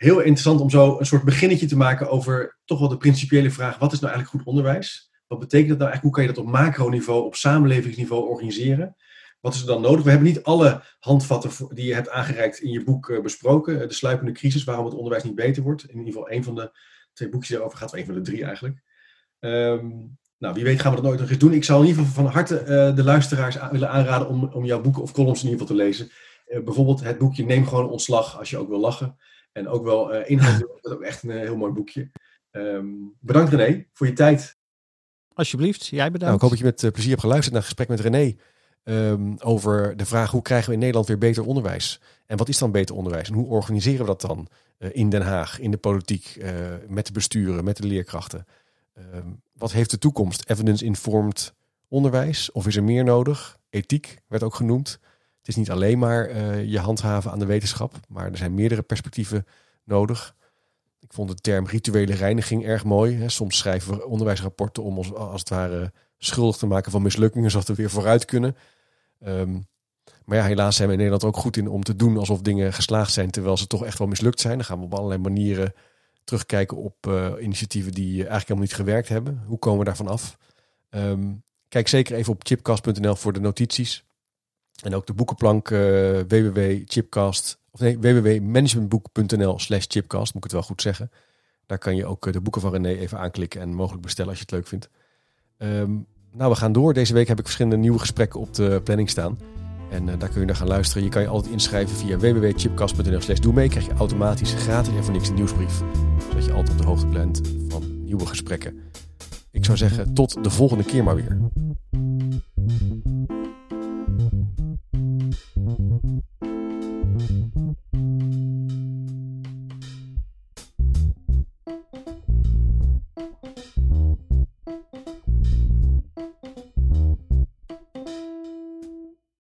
heel interessant om zo een soort beginnetje te maken over toch wel de principiële vraag: wat is nou eigenlijk goed onderwijs? Wat betekent dat nou eigenlijk? Hoe kan je dat op macroniveau, op samenlevingsniveau organiseren? Wat is er dan nodig? We hebben niet alle handvatten die je hebt aangereikt in je boek uh, besproken. De sluipende crisis, waarom het onderwijs niet beter wordt. In ieder geval een van de twee boekjes daarover gaat, of een van de drie eigenlijk. Um, nou, wie weet gaan we dat nooit nog eens doen. Ik zou in ieder geval van harte uh, de luisteraars willen aanraden om, om jouw boeken of columns in ieder geval te lezen. Uh, bijvoorbeeld het boekje Neem gewoon ontslag als je ook wil lachen. En ook wel inhoud, dat is ook echt een heel mooi boekje. Um, bedankt René voor je tijd. Alsjeblieft, jij bedankt. Nou, ik hoop dat je met plezier hebt geluisterd naar het gesprek met René. Um, over de vraag hoe krijgen we in Nederland weer beter onderwijs? En wat is dan beter onderwijs? En hoe organiseren we dat dan uh, in Den Haag, in de politiek, uh, met de besturen, met de leerkrachten? Um, wat heeft de toekomst? Evidence-informed onderwijs? Of is er meer nodig? Ethiek werd ook genoemd. Het is niet alleen maar uh, je handhaven aan de wetenschap, maar er zijn meerdere perspectieven nodig. Ik vond de term rituele reiniging erg mooi. Soms schrijven we onderwijsrapporten om ons als het ware schuldig te maken van mislukkingen, zodat we weer vooruit kunnen. Um, maar ja, helaas zijn we in Nederland ook goed in om te doen alsof dingen geslaagd zijn, terwijl ze toch echt wel mislukt zijn. Dan gaan we op allerlei manieren terugkijken op uh, initiatieven die eigenlijk helemaal niet gewerkt hebben. Hoe komen we daarvan af? Um, kijk zeker even op chipcast.nl voor de notities. En ook de boekenplank uh, www.chipcast of nee, www.managementboek.nl slash chipcast, moet ik het wel goed zeggen. Daar kan je ook de boeken van René even aanklikken en mogelijk bestellen als je het leuk vindt. Um, nou, we gaan door. Deze week heb ik verschillende nieuwe gesprekken op de planning staan. En uh, daar kun je naar gaan luisteren. Je kan je altijd inschrijven via www.chipcast.nl slash doe mee. Krijg je automatisch gratis en voor niks een nieuwsbrief. Zodat je altijd op de hoogte bent van nieuwe gesprekken. Ik zou zeggen, tot de volgende keer maar weer.